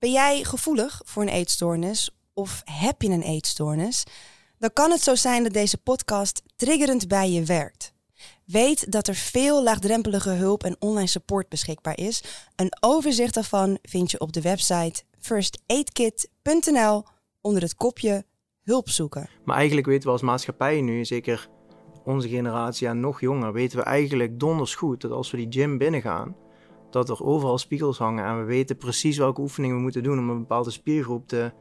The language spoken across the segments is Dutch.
Ben jij gevoelig voor een eetstoornis of heb je een eetstoornis? Dan kan het zo zijn dat deze podcast triggerend bij je werkt. Weet dat er veel laagdrempelige hulp en online support beschikbaar is. Een overzicht daarvan vind je op de website firstaidkit.nl onder het kopje hulp zoeken. Maar eigenlijk weten we als maatschappij nu, zeker onze generatie en nog jonger, weten we eigenlijk donders goed dat als we die gym binnengaan, dat er overal spiegels hangen en we weten precies welke oefeningen we moeten doen om een bepaalde spiergroep te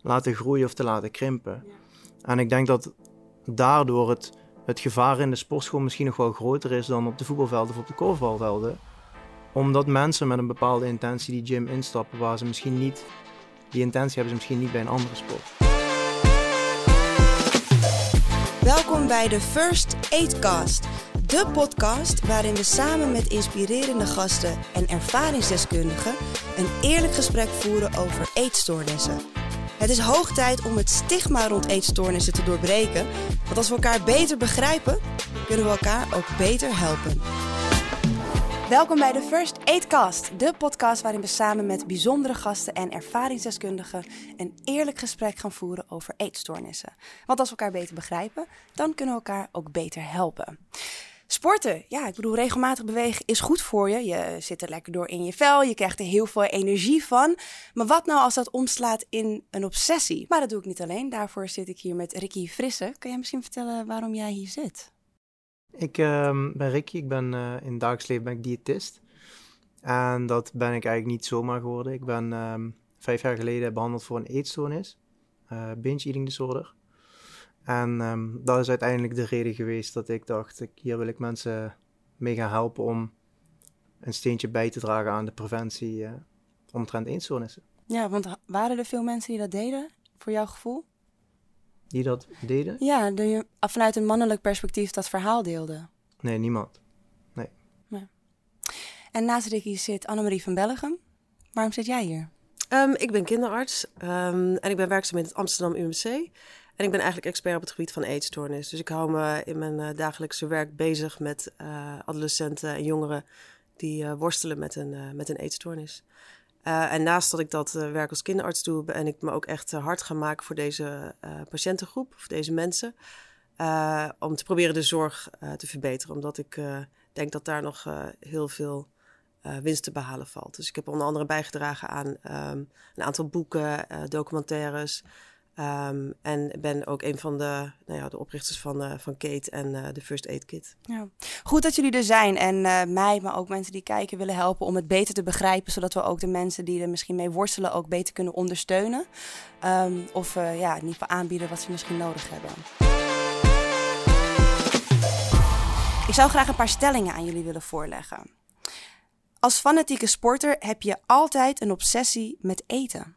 laten groeien of te laten krimpen. En ik denk dat daardoor het, het gevaar in de sportschool misschien nog wel groter is dan op de voetbalvelden of op de korfbalvelden. Omdat mensen met een bepaalde intentie die gym instappen waar ze misschien niet, die intentie hebben ze misschien niet bij een andere sport. Welkom bij de First Aidcast, de podcast waarin we samen met inspirerende gasten en ervaringsdeskundigen een eerlijk gesprek voeren over eetstoornissen. Het is hoog tijd om het stigma rond eetstoornissen te doorbreken, want als we elkaar beter begrijpen, kunnen we elkaar ook beter helpen. Welkom bij de First Aidcast, de podcast waarin we samen met bijzondere gasten en ervaringsdeskundigen een eerlijk gesprek gaan voeren over eetstoornissen. Want als we elkaar beter begrijpen, dan kunnen we elkaar ook beter helpen. Sporten, ja, ik bedoel, regelmatig bewegen is goed voor je. Je zit er lekker door in je vel, je krijgt er heel veel energie van. Maar wat nou als dat omslaat in een obsessie? Maar dat doe ik niet alleen. Daarvoor zit ik hier met Ricky Frisse. Kan jij misschien vertellen waarom jij hier zit? Ik ehm, ben Ricky, ik ben uh, in dagelijks leven ben ik diëtist. En dat ben ik eigenlijk niet zomaar geworden. Ik ben ehm, vijf jaar geleden behandeld voor een eetstoornis, uh, binge eating disorder. En um, dat is uiteindelijk de reden geweest dat ik dacht, ik, hier wil ik mensen mee gaan helpen om een steentje bij te dragen aan de preventie uh, omtrent eetstoornissen. Ja, want waren er veel mensen die dat deden, voor jouw gevoel? Die dat deden? Ja, die vanuit een mannelijk perspectief dat verhaal deelden. Nee, niemand. Nee. nee. En naast Ricky zit Annemarie van Bellegem. Waarom zit jij hier? Um, ik ben kinderarts um, en ik ben werkzaam in het Amsterdam UMC. En ik ben eigenlijk expert op het gebied van eetstoornis. Dus ik hou me in mijn uh, dagelijkse werk bezig met uh, adolescenten en jongeren die uh, worstelen met een, met een eetstoornis. en naast dat ik dat werk als kinderarts doe, ben ik me ook echt hard gaan maken voor deze patiëntengroep, of deze mensen. om te proberen de zorg te verbeteren. Omdat ik denk dat daar nog heel veel winst te behalen valt. Dus ik heb onder andere bijgedragen aan um, een aantal boeken, documentaires. Um, en ben ook een van de, nou ja, de oprichters van, uh, van Kate en uh, de First Aid Kit. Ja. Goed dat jullie er zijn en uh, mij, maar ook mensen die kijken willen helpen om het beter te begrijpen. Zodat we ook de mensen die er misschien mee worstelen ook beter kunnen ondersteunen. Um, of ja, geval aanbieden wat ze misschien nodig hebben. Ik zou graag een paar stellingen aan jullie willen voorleggen. Als fanatieke sporter heb je altijd een obsessie met eten.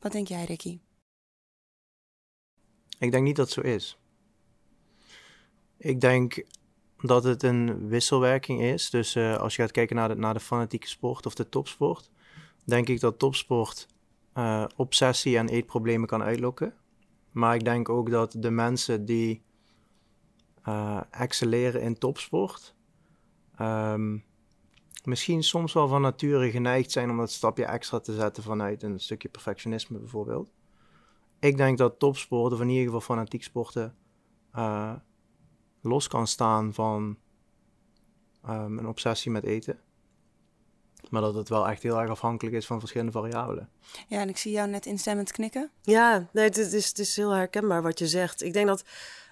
Wat denk jij, Ricky? Ik denk niet dat het zo is. Ik denk dat het een wisselwerking is. Dus uh, als je gaat kijken naar de, naar de fanatieke sport of de topsport, denk ik dat topsport uh, obsessie en eetproblemen kan uitlokken. Maar ik denk ook dat de mensen die uh, excelleren in topsport, um, misschien soms wel van nature geneigd zijn om dat stapje extra te zetten vanuit een stukje perfectionisme bijvoorbeeld. Ik denk dat topsporten, of in ieder geval fanatiek sporten, uh, los kan staan van um, een obsessie met eten. Maar dat het wel echt heel erg afhankelijk is van verschillende variabelen. Ja, en ik zie jou net instemmend knikken. Ja, nee, het is, het is heel herkenbaar wat je zegt. Ik denk dat,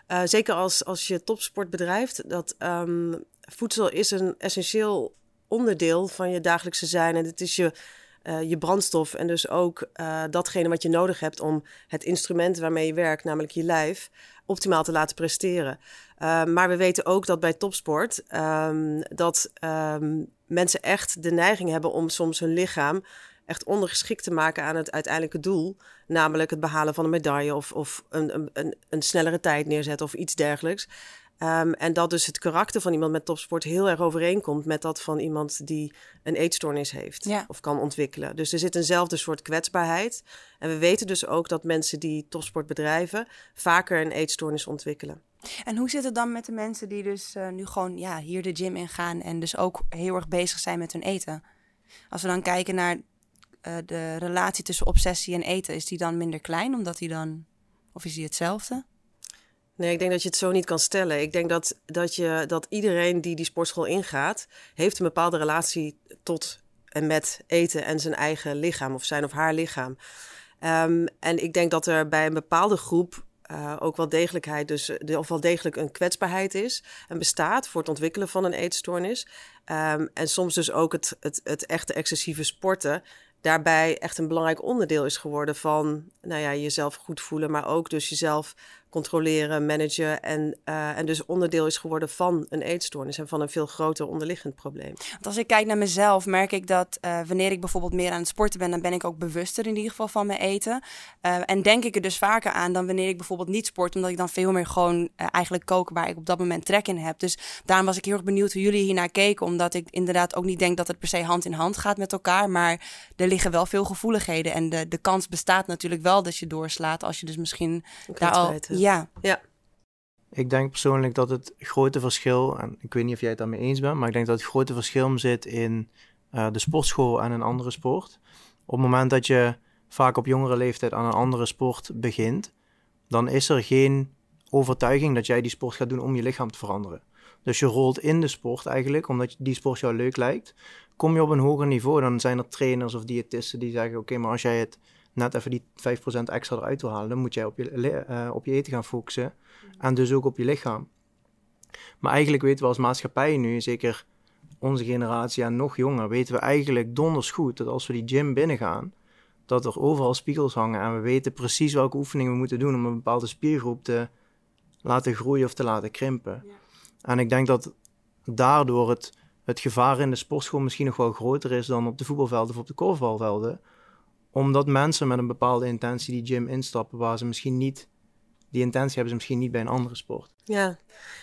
uh, zeker als, als je topsport bedrijft, dat um, voedsel is een essentieel onderdeel van je dagelijkse zijn. En het is je, uh, je brandstof en dus ook uh, datgene wat je nodig hebt om het instrument waarmee je werkt, namelijk je lijf, optimaal te laten presteren. Uh, maar we weten ook dat bij topsport um, dat um, mensen echt de neiging hebben om soms hun lichaam echt ondergeschikt te maken aan het uiteindelijke doel. Namelijk het behalen van een medaille of, of een, een, een snellere tijd neerzetten of iets dergelijks. Um, en dat dus het karakter van iemand met topsport heel erg overeenkomt met dat van iemand die een eetstoornis heeft ja. of kan ontwikkelen. Dus er zit eenzelfde soort kwetsbaarheid. En we weten dus ook dat mensen die topsport bedrijven vaker een eetstoornis ontwikkelen. En hoe zit het dan met de mensen die dus uh, nu gewoon ja, hier de gym in gaan en dus ook heel erg bezig zijn met hun eten? Als we dan kijken naar eh, de relatie tussen obsessie en eten, is die dan minder klein? Omdat die dan, of is die hetzelfde? Nee, ik denk dat je het zo niet kan stellen. Ik denk dat, dat, je, dat iedereen die die sportschool ingaat, heeft een bepaalde relatie tot en met eten en zijn eigen lichaam of zijn of haar lichaam. Um, en ik denk dat er bij een bepaalde groep uh, ook wel degelijkheid, dus of wel degelijk een kwetsbaarheid is en bestaat voor het ontwikkelen van een eetstoornis. Um, en soms dus ook het, het, het echte excessieve sporten daarbij echt een belangrijk onderdeel is geworden van nou ja, jezelf goed voelen, maar ook dus jezelf controleren, managen en, uh, en dus onderdeel is geworden van een eetstoornis en van een veel groter onderliggend probleem. Want als ik kijk naar mezelf, merk ik dat uh, wanneer ik bijvoorbeeld meer aan het sporten ben, dan ben ik ook bewuster in ieder geval van mijn eten. Uh, en denk ik er dus vaker aan dan wanneer ik bijvoorbeeld niet sport, omdat ik dan veel meer gewoon eigenlijk kook waar ik op dat moment trek in heb. Dus daarom was ik heel erg benieuwd hoe jullie hiernaar keken, omdat ik inderdaad ook niet denk dat het per se hand in hand gaat met elkaar, maar er liggen wel veel gevoeligheden en de, de kans bestaat natuurlijk wel dat je doorslaat als je dus misschien daar al ja. ja. Ik denk persoonlijk dat het grote verschil, en ik weet niet of jij het daarmee eens bent, maar ik denk dat het grote verschil zit in uh, de sportschool en een andere sport. Op het moment dat je vaak op jongere leeftijd aan een andere sport begint, dan is er geen overtuiging dat jij die sport gaat doen om je lichaam te veranderen. Dus je rolt in de sport eigenlijk, omdat die sport jou leuk lijkt. Kom je op een hoger niveau, dan zijn er trainers of diëtisten die zeggen: Oké, maar als jij het net even die 5% extra eruit wil halen, dan moet jij op je, uh, op je eten gaan focussen. En dus ook op je lichaam. Maar eigenlijk weten we als maatschappij nu, zeker onze generatie en nog jonger, weten we eigenlijk donders goed dat als we die gym binnengaan, dat er overal spiegels hangen en we weten precies welke oefeningen we moeten doen om een bepaalde spiergroep te laten groeien of te laten krimpen. Ja. En ik denk dat daardoor het, het gevaar in de sportschool misschien nog wel groter is dan op de voetbalvelden of op de korfbalvelden omdat mensen met een bepaalde intentie die gym instappen, waar ze misschien niet, die intentie hebben ze misschien niet bij een andere sport. Ja,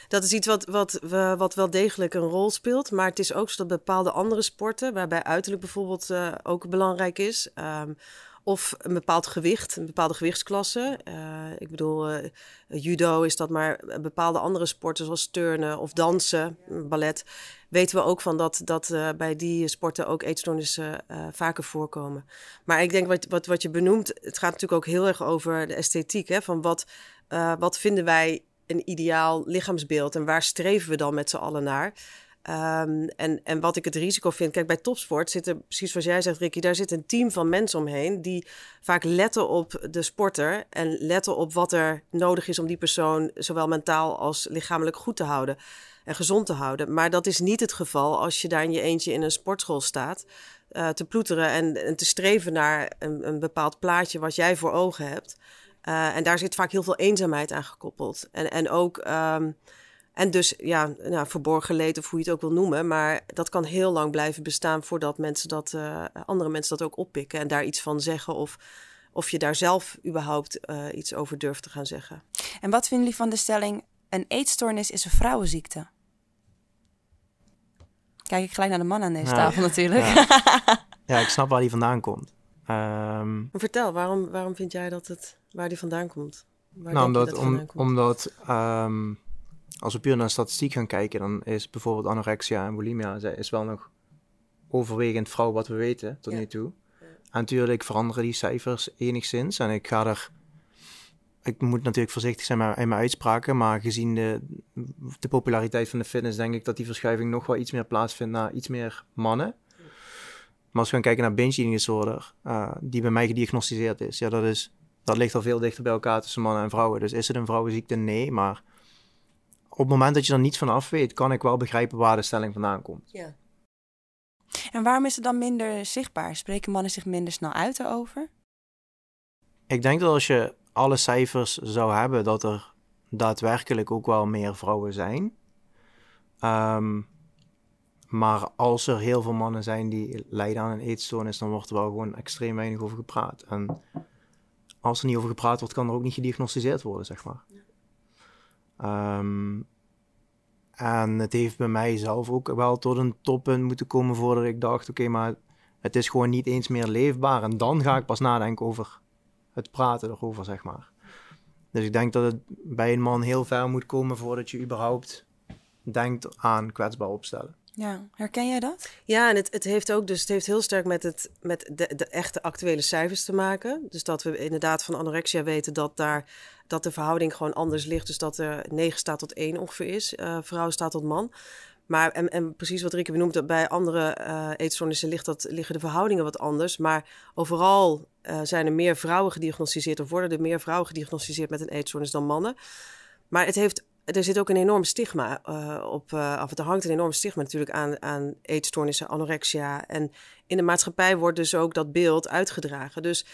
dat is iets wat, wat, wat wel degelijk een rol speelt. Maar het is ook zo dat bepaalde andere sporten, waarbij uiterlijk bijvoorbeeld uh, ook belangrijk is. Um, of een bepaald gewicht, een bepaalde gewichtsklasse. Uh, ik bedoel, uh, judo is dat, maar bepaalde andere sporten zoals turnen of dansen, ballet, weten we ook van dat, dat uh, bij die sporten ook eetstoornissen vaker voorkomen. Maar ik denk wat, wat, wat je benoemt, het gaat natuurlijk ook heel erg over de esthetiek. Hè, van wat, wat vinden wij een ideaal lichaamsbeeld en waar streven we dan met z'n allen naar? Um, en, en wat ik het risico vind, kijk, bij topsport zit er, precies zoals jij zegt, Ricky, daar zit een team van mensen omheen die vaak letten op de sporter en letten op wat er nodig is om die persoon zowel mentaal als lichamelijk goed te houden en gezond te houden. Maar dat is niet het geval als je daar in je eentje in een sportschool staat uh, te ploeteren en, te streven naar een, een, bepaald plaatje wat jij voor ogen hebt. Uh, en daar zit vaak heel veel eenzaamheid aan gekoppeld. En, en ook. Um, en dus ja, nou, verborgen leed of hoe je het ook wil noemen. Maar dat kan heel lang blijven bestaan voordat mensen dat, uh, andere mensen dat ook oppikken en daar iets van zeggen. Of, of je daar zelf überhaupt iets over durft te gaan zeggen. En wat vinden jullie van de stelling: een eetstoornis is een vrouwenziekte? Kijk ik gelijk naar de man aan deze tafel natuurlijk. Ja. ja. ik snap waar die vandaan komt. Um... Vertel, waarom, waarom vind jij dat het waar die vandaan komt? Waar nou, omdat, om, komt? omdat um, als we puur naar statistiek gaan kijken, dan is bijvoorbeeld anorexia en bulimia is wel nog overwegend vrouw wat we weten tot nu toe. En natuurlijk veranderen die cijfers enigszins. En ik ga er. Ik moet natuurlijk voorzichtig zijn in mijn uitspraken, maar gezien de, de populariteit van de fitness, denk ik dat die verschuiving nog wel iets meer plaatsvindt naar iets meer mannen. Maar als we gaan kijken naar binge eating disorder, uh, die bij mij gediagnosticeerd is, ja, dat, is, dat ligt al veel dichter bij elkaar tussen mannen en vrouwen. Dus is het een vrouwenziekte? Nee, maar op het moment dat je er niets van af weet, kan ik wel begrijpen waar de stelling vandaan komt. Ja. En waarom is het dan minder zichtbaar? Spreken mannen zich minder snel uit erover? Ik denk dat als je alle cijfers zou hebben, dat er daadwerkelijk ook wel meer vrouwen zijn. Um, maar als er heel veel mannen zijn die lijden aan een eetstoornis, dan wordt er wel gewoon extreem weinig over gepraat. En als er niet over gepraat wordt, kan er ook niet gediagnosticeerd worden, zeg maar. Um, en het heeft bij mij zelf ook wel tot een toppunt moeten komen voordat ik dacht: oké, maar het is gewoon niet eens meer leefbaar. En dan ga ik pas nadenken over het praten erover, zeg maar. Dus ik denk dat het bij een man heel ver moet komen voordat je überhaupt denkt aan kwetsbaar opstellen. Ja, herken jij dat? Ja, en het, het heeft ook dus het heeft heel sterk met, het, met de, de echte actuele cijfers te maken. Dus dat we inderdaad van anorexia weten dat daar dat de verhouding gewoon anders ligt. Dus dat er 9 staat tot 1 ongeveer is. Uh, vrouw staat tot man. Maar en, en precies wat Rikke benoemde, bij andere uh, eetstoornissen ligt dat, liggen de verhoudingen wat anders. Maar overal uh, zijn er meer vrouwen gediagnosticeerd of worden er meer vrouwen gediagnosticeerd met een eetstoornis dan mannen. Maar het heeft er zit ook een enorm stigma uh, op. Uh, of er hangt een enorm stigma natuurlijk aan, aan eetstoornissen, anorexia. En in de maatschappij wordt dus ook dat beeld uitgedragen. Dus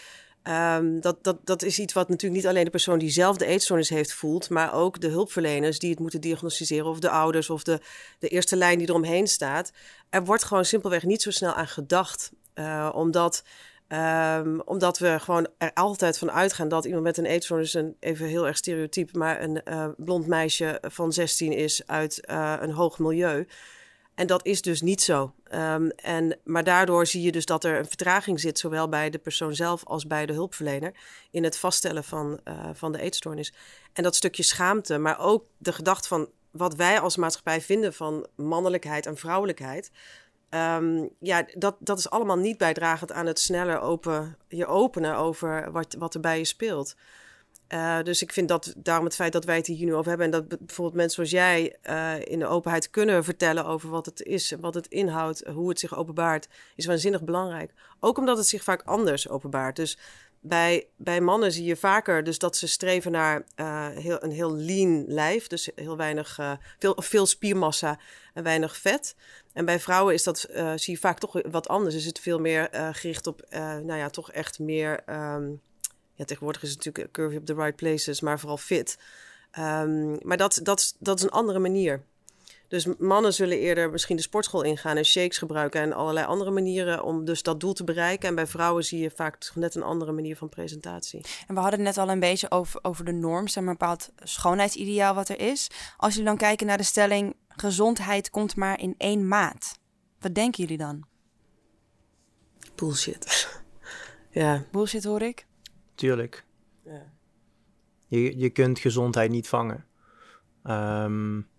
um, dat, dat, dat is iets wat natuurlijk niet alleen de persoon die zelf de eetstoornis heeft voelt, maar ook de hulpverleners die het moeten diagnosticeren, of de ouders, of de, de eerste lijn die eromheen staat. Er wordt gewoon simpelweg niet zo snel aan gedacht. Omdat Um, omdat we gewoon er altijd van uitgaan dat iemand met een eetstoornis, een, even heel erg stereotyp, maar een uh, blond meisje van 16 is uit uh, een hoog milieu. En dat is dus niet zo. Um, en, maar daardoor zie je dus dat er een vertraging zit, zowel bij de persoon zelf als bij de hulpverlener, in het vaststellen van, uh, van de eetstoornis. En dat stukje schaamte, maar ook de gedachte van wat wij als maatschappij vinden van mannelijkheid en vrouwelijkheid. Um, ja, dat, dat is allemaal niet bijdragend aan het sneller open, je openen over wat, wat er bij je speelt. Uh, dus ik vind dat daarom het feit dat wij het hier nu over hebben en dat bijvoorbeeld mensen zoals jij uh, in de openheid kunnen vertellen over wat het is, wat het inhoudt, hoe het zich openbaart, is waanzinnig belangrijk. Ook omdat het zich vaak anders openbaart. Dus bij, bij mannen zie je vaker dus dat ze streven naar uh, heel, een heel lean lijf. Dus heel weinig, uh, veel, veel spiermassa en weinig vet. En bij vrouwen is dat, uh, zie je vaak toch wat anders. Is het veel meer gericht op, nou ja, toch echt meer... Um, ja, tegenwoordig is het natuurlijk curvy op the right places, maar vooral fit. Um, maar dat, dat, dat is een andere manier. Dus mannen zullen eerder misschien de sportschool ingaan en shakes gebruiken en allerlei andere manieren om dus dat doel te bereiken. En bij vrouwen zie je vaak net een andere manier van presentatie. En we hadden het net al een beetje over, over de norm, zeg maar, een bepaald schoonheidsideaal wat er is. Als jullie dan kijken naar de stelling, gezondheid komt maar in één maat. Wat denken jullie dan? Bullshit. ja. Bullshit hoor ik? Tuurlijk. Ja. Je, je kunt gezondheid niet vangen. Um,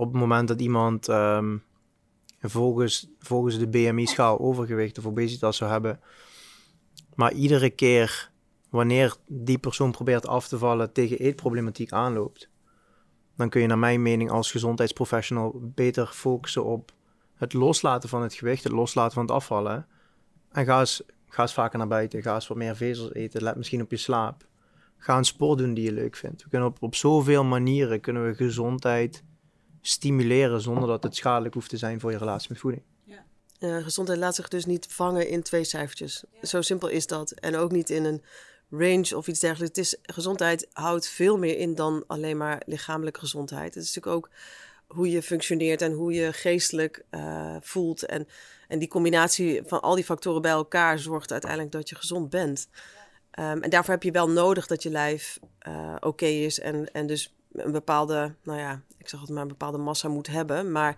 op het moment dat iemand um, volgens, volgens de BMI-schaal overgewicht of obesitas zou hebben, maar iedere keer wanneer die persoon probeert af te vallen tegen eetproblematiek aanloopt, dan kun je naar mijn mening als gezondheidsprofessional beter focussen op het loslaten van het gewicht, het loslaten van het afvallen. En ga eens, ga eens vaker naar buiten, ga eens wat meer vezels eten, let misschien op je slaap. Ga een sport doen die je leuk vindt. We kunnen op, op zoveel manieren kunnen we gezondheid stimuleren zonder dat het schadelijk hoeft te zijn voor je relatie met voeding. Ja. Uh, gezondheid laat zich dus niet vangen in twee cijfertjes. Zo simpel is dat. En ook niet in een range of iets dergelijks. Het is, gezondheid houdt veel meer in dan alleen maar lichamelijke gezondheid. Het is natuurlijk ook hoe je functioneert en hoe je geestelijk uh, voelt. En, en die combinatie van al die factoren bij elkaar zorgt uiteindelijk dat je gezond bent. Um, en daarvoor heb je wel nodig dat je lijf uh, oké okay is en, en dus een bepaalde, nou ja, ik zeg het maar, een bepaalde massa moet hebben. Maar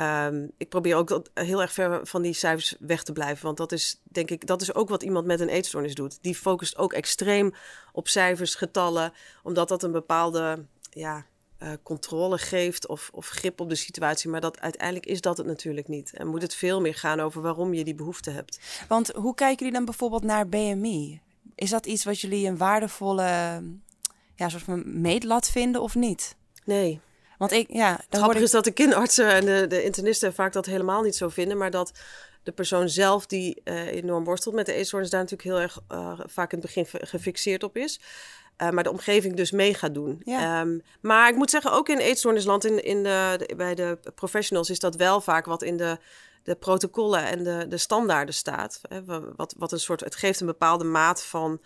um, ik probeer ook heel erg ver van die cijfers weg te blijven. Want dat is, denk ik, dat is ook wat iemand met een eetstoornis doet. Die focust ook extreem op cijfers, getallen, omdat dat een bepaalde, ja, uh, controle geeft of, of grip op de situatie. Maar dat uiteindelijk is dat het natuurlijk niet. En moet het veel meer gaan over waarom je die behoefte hebt. Want hoe kijken jullie dan bijvoorbeeld naar BMI? Is dat iets wat jullie een waardevolle ja, soort van meetlat vinden of niet? Nee. Want ik, ja, ik... is dat de kinderartsen en de, de internisten vaak dat helemaal niet zo vinden, maar dat de persoon zelf die uh, enorm worstelt met de eetstoornis daar natuurlijk heel erg uh, vaak in het begin gefixeerd op is. Uh, maar de omgeving dus mee gaat doen. Ja. Um, maar ik moet zeggen, ook in eetstoornisland, in, in de, de, bij de professionals, is dat wel vaak wat in de, de protocollen en de, de standaarden staat. Hè, wat, wat een soort, het geeft een bepaalde maat van,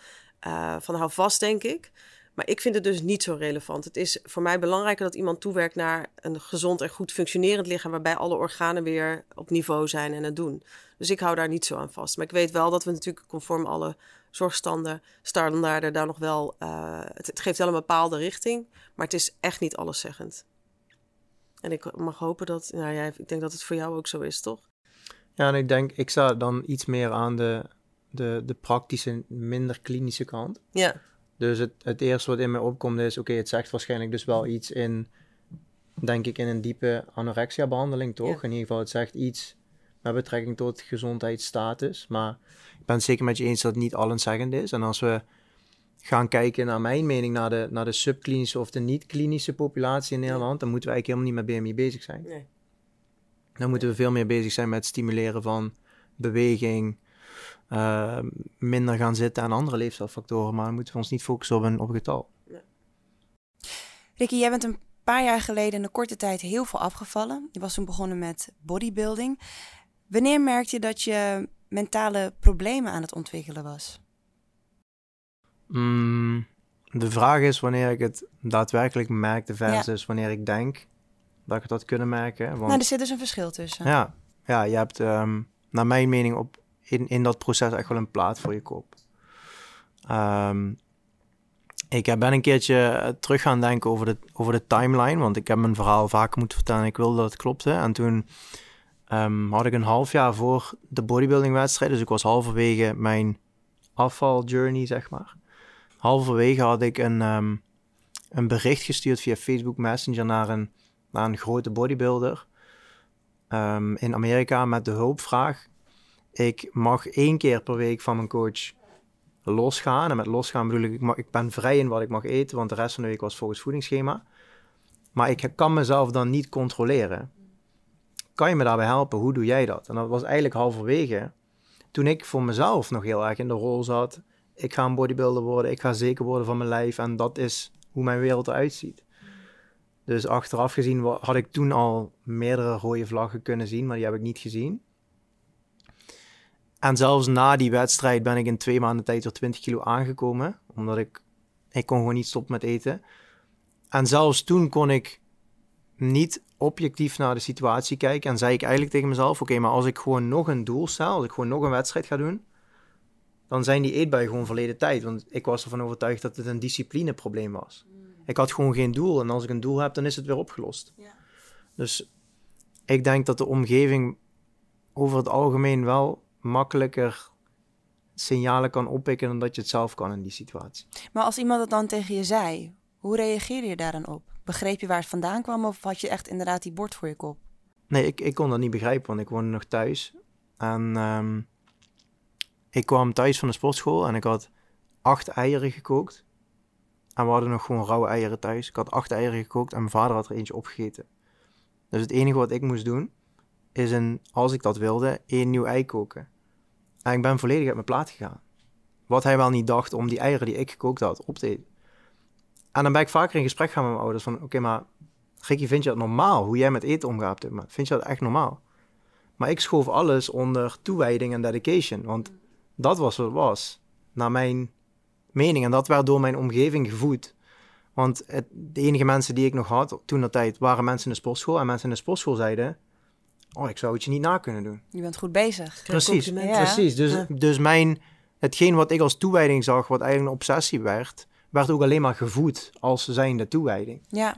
van hou vast, denk ik. Maar ik vind het dus niet zo relevant. Het is voor mij belangrijker dat iemand toewerkt naar een gezond en goed functionerend lichaam, waarbij alle organen weer op niveau zijn en het doen. Dus ik hou daar niet zo aan vast. Maar ik weet wel dat we natuurlijk conform alle zorgstanden, standaarden daar nog wel. Uh, het, het, geeft wel een bepaalde richting, maar het is echt niet alleszeggend. En ik mag hopen dat, nou ja, ik denk dat het voor jou ook zo is, toch? Ja, en ik denk, ik sta dan iets meer aan de, de, de praktische, minder klinische kant. Ja. Dus het, het eerste wat in mij opkomt is, oké, het zegt waarschijnlijk dus wel iets in denk ik, in een diepe anorexia-behandeling, toch? Ja. In ieder geval, het zegt iets met betrekking tot gezondheidsstatus. Maar ik ben het zeker met je eens dat het niet allenszeggend is. En als we gaan kijken, naar mijn mening, naar de, naar de subklinische of de niet-klinische populatie in Nederland, dan moeten we eigenlijk helemaal niet met BMI bezig zijn. Nee. Dan moeten we veel meer bezig zijn met het stimuleren van beweging, eh, minder gaan zitten en andere leefstijlfactoren. Maar dan moeten we ons niet focussen op een, op een getal. Ricky, jij bent een paar jaar geleden in een korte tijd heel veel afgevallen. Je was toen begonnen met bodybuilding. Wanneer merkte je dat je mentale problemen aan het ontwikkelen was? Mm, de vraag is wanneer ik het daadwerkelijk merkte versus wanneer ik denk dat ik had kunnen merken. Want, Nou, er zit dus een verschil tussen. ja, ja, je hebt ehm, naar mijn mening op, in, in dat proces echt wel een plaat voor je kop. Ehm, ik ben een keertje eh, terug gaan denken over de, over de timeline, want ik heb mijn verhaal vaker moeten vertellen en ik wilde dat het klopte. En toen ehm, had ik een half jaar voor de bodybuilding wedstrijd, dus ik was halverwege mijn afvaljourney, zeg maar. Halverwege had ik een, ehm, een bericht gestuurd via Facebook Messenger naar een, naar een grote bodybuilder in Amerika met de hulpvraag. Ik mag één keer per week van mijn coach losgaan. En met losgaan bedoel ik, ik, mag, ik ben vrij in wat ik mag eten, want de rest van de week was volgens voedingsschema. Maar ik kan mezelf dan niet controleren. Kan je me daarbij helpen? Hoe doe jij dat? En dat was eigenlijk halverwege toen ik voor mezelf nog heel erg in de rol zat. Ik ga een bodybuilder worden, ik ga zeker worden van mijn lijf en dat is hoe mijn wereld eruit ziet. Dus achteraf gezien had ik toen al meerdere rode vlaggen kunnen zien, maar die heb ik niet gezien. En zelfs na die wedstrijd ben ik in twee maanden tijd weer 20 kilo aangekomen, omdat ik, ik kon gewoon niet stoppen met eten. En zelfs toen kon ik niet objectief naar de situatie kijken en zei ik eigenlijk tegen mezelf, oké, maar als ik gewoon nog een doel stel, als ik gewoon nog een wedstrijd ga doen, dan zijn die eetbuien gewoon verleden tijd. Want ik was ervan overtuigd dat het een disciplineprobleem was. Ik had gewoon geen doel. En als ik een doel heb, dan is het weer opgelost. Ja. Dus ik denk dat de omgeving over het algemeen wel makkelijker signalen kan oppikken dan dat je het zelf kan in die situatie. Maar als iemand dat dan tegen je zei, hoe reageerde je daar dan op? Begreep je waar het vandaan kwam of had je echt inderdaad die bord voor je kop? Nee, ik, ik kon dat niet begrijpen, want ik woonde nog thuis. En ehm, ik kwam thuis van de sportschool en ik had acht eieren gekookt. En we hadden nog gewoon rauwe eieren thuis. Ik had acht eieren gekookt en mijn vader had er eentje opgegeten. Dus het enige wat ik moest doen, is een, als ik dat wilde, één nieuw ei koken. En ik ben volledig uit mijn plaat gegaan. Wat hij wel niet dacht om die eieren die ik gekookt had op te eten. En dan ben ik vaker in gesprek gaan met mijn ouders van, oké, maar Ricky, vind je dat normaal, hoe jij met eten omgaat? Vind je dat echt normaal? Maar ik schoof alles onder toewijding en dedication, want dat was wat het was, naar mijn mening. En dat werd door mijn omgeving gevoed. Want het, de enige mensen die ik nog had toen dat tijd, waren mensen in de sportschool. En mensen in de sportschool zeiden, oh, ik zou het je niet na kunnen doen. Je bent goed bezig. Precies. Ja. precies. Dus, Ja. dus mijn, hetgeen wat ik als toewijding zag, wat eigenlijk een obsessie werd, werd ook alleen maar gevoed als zijnde toewijding. Ja.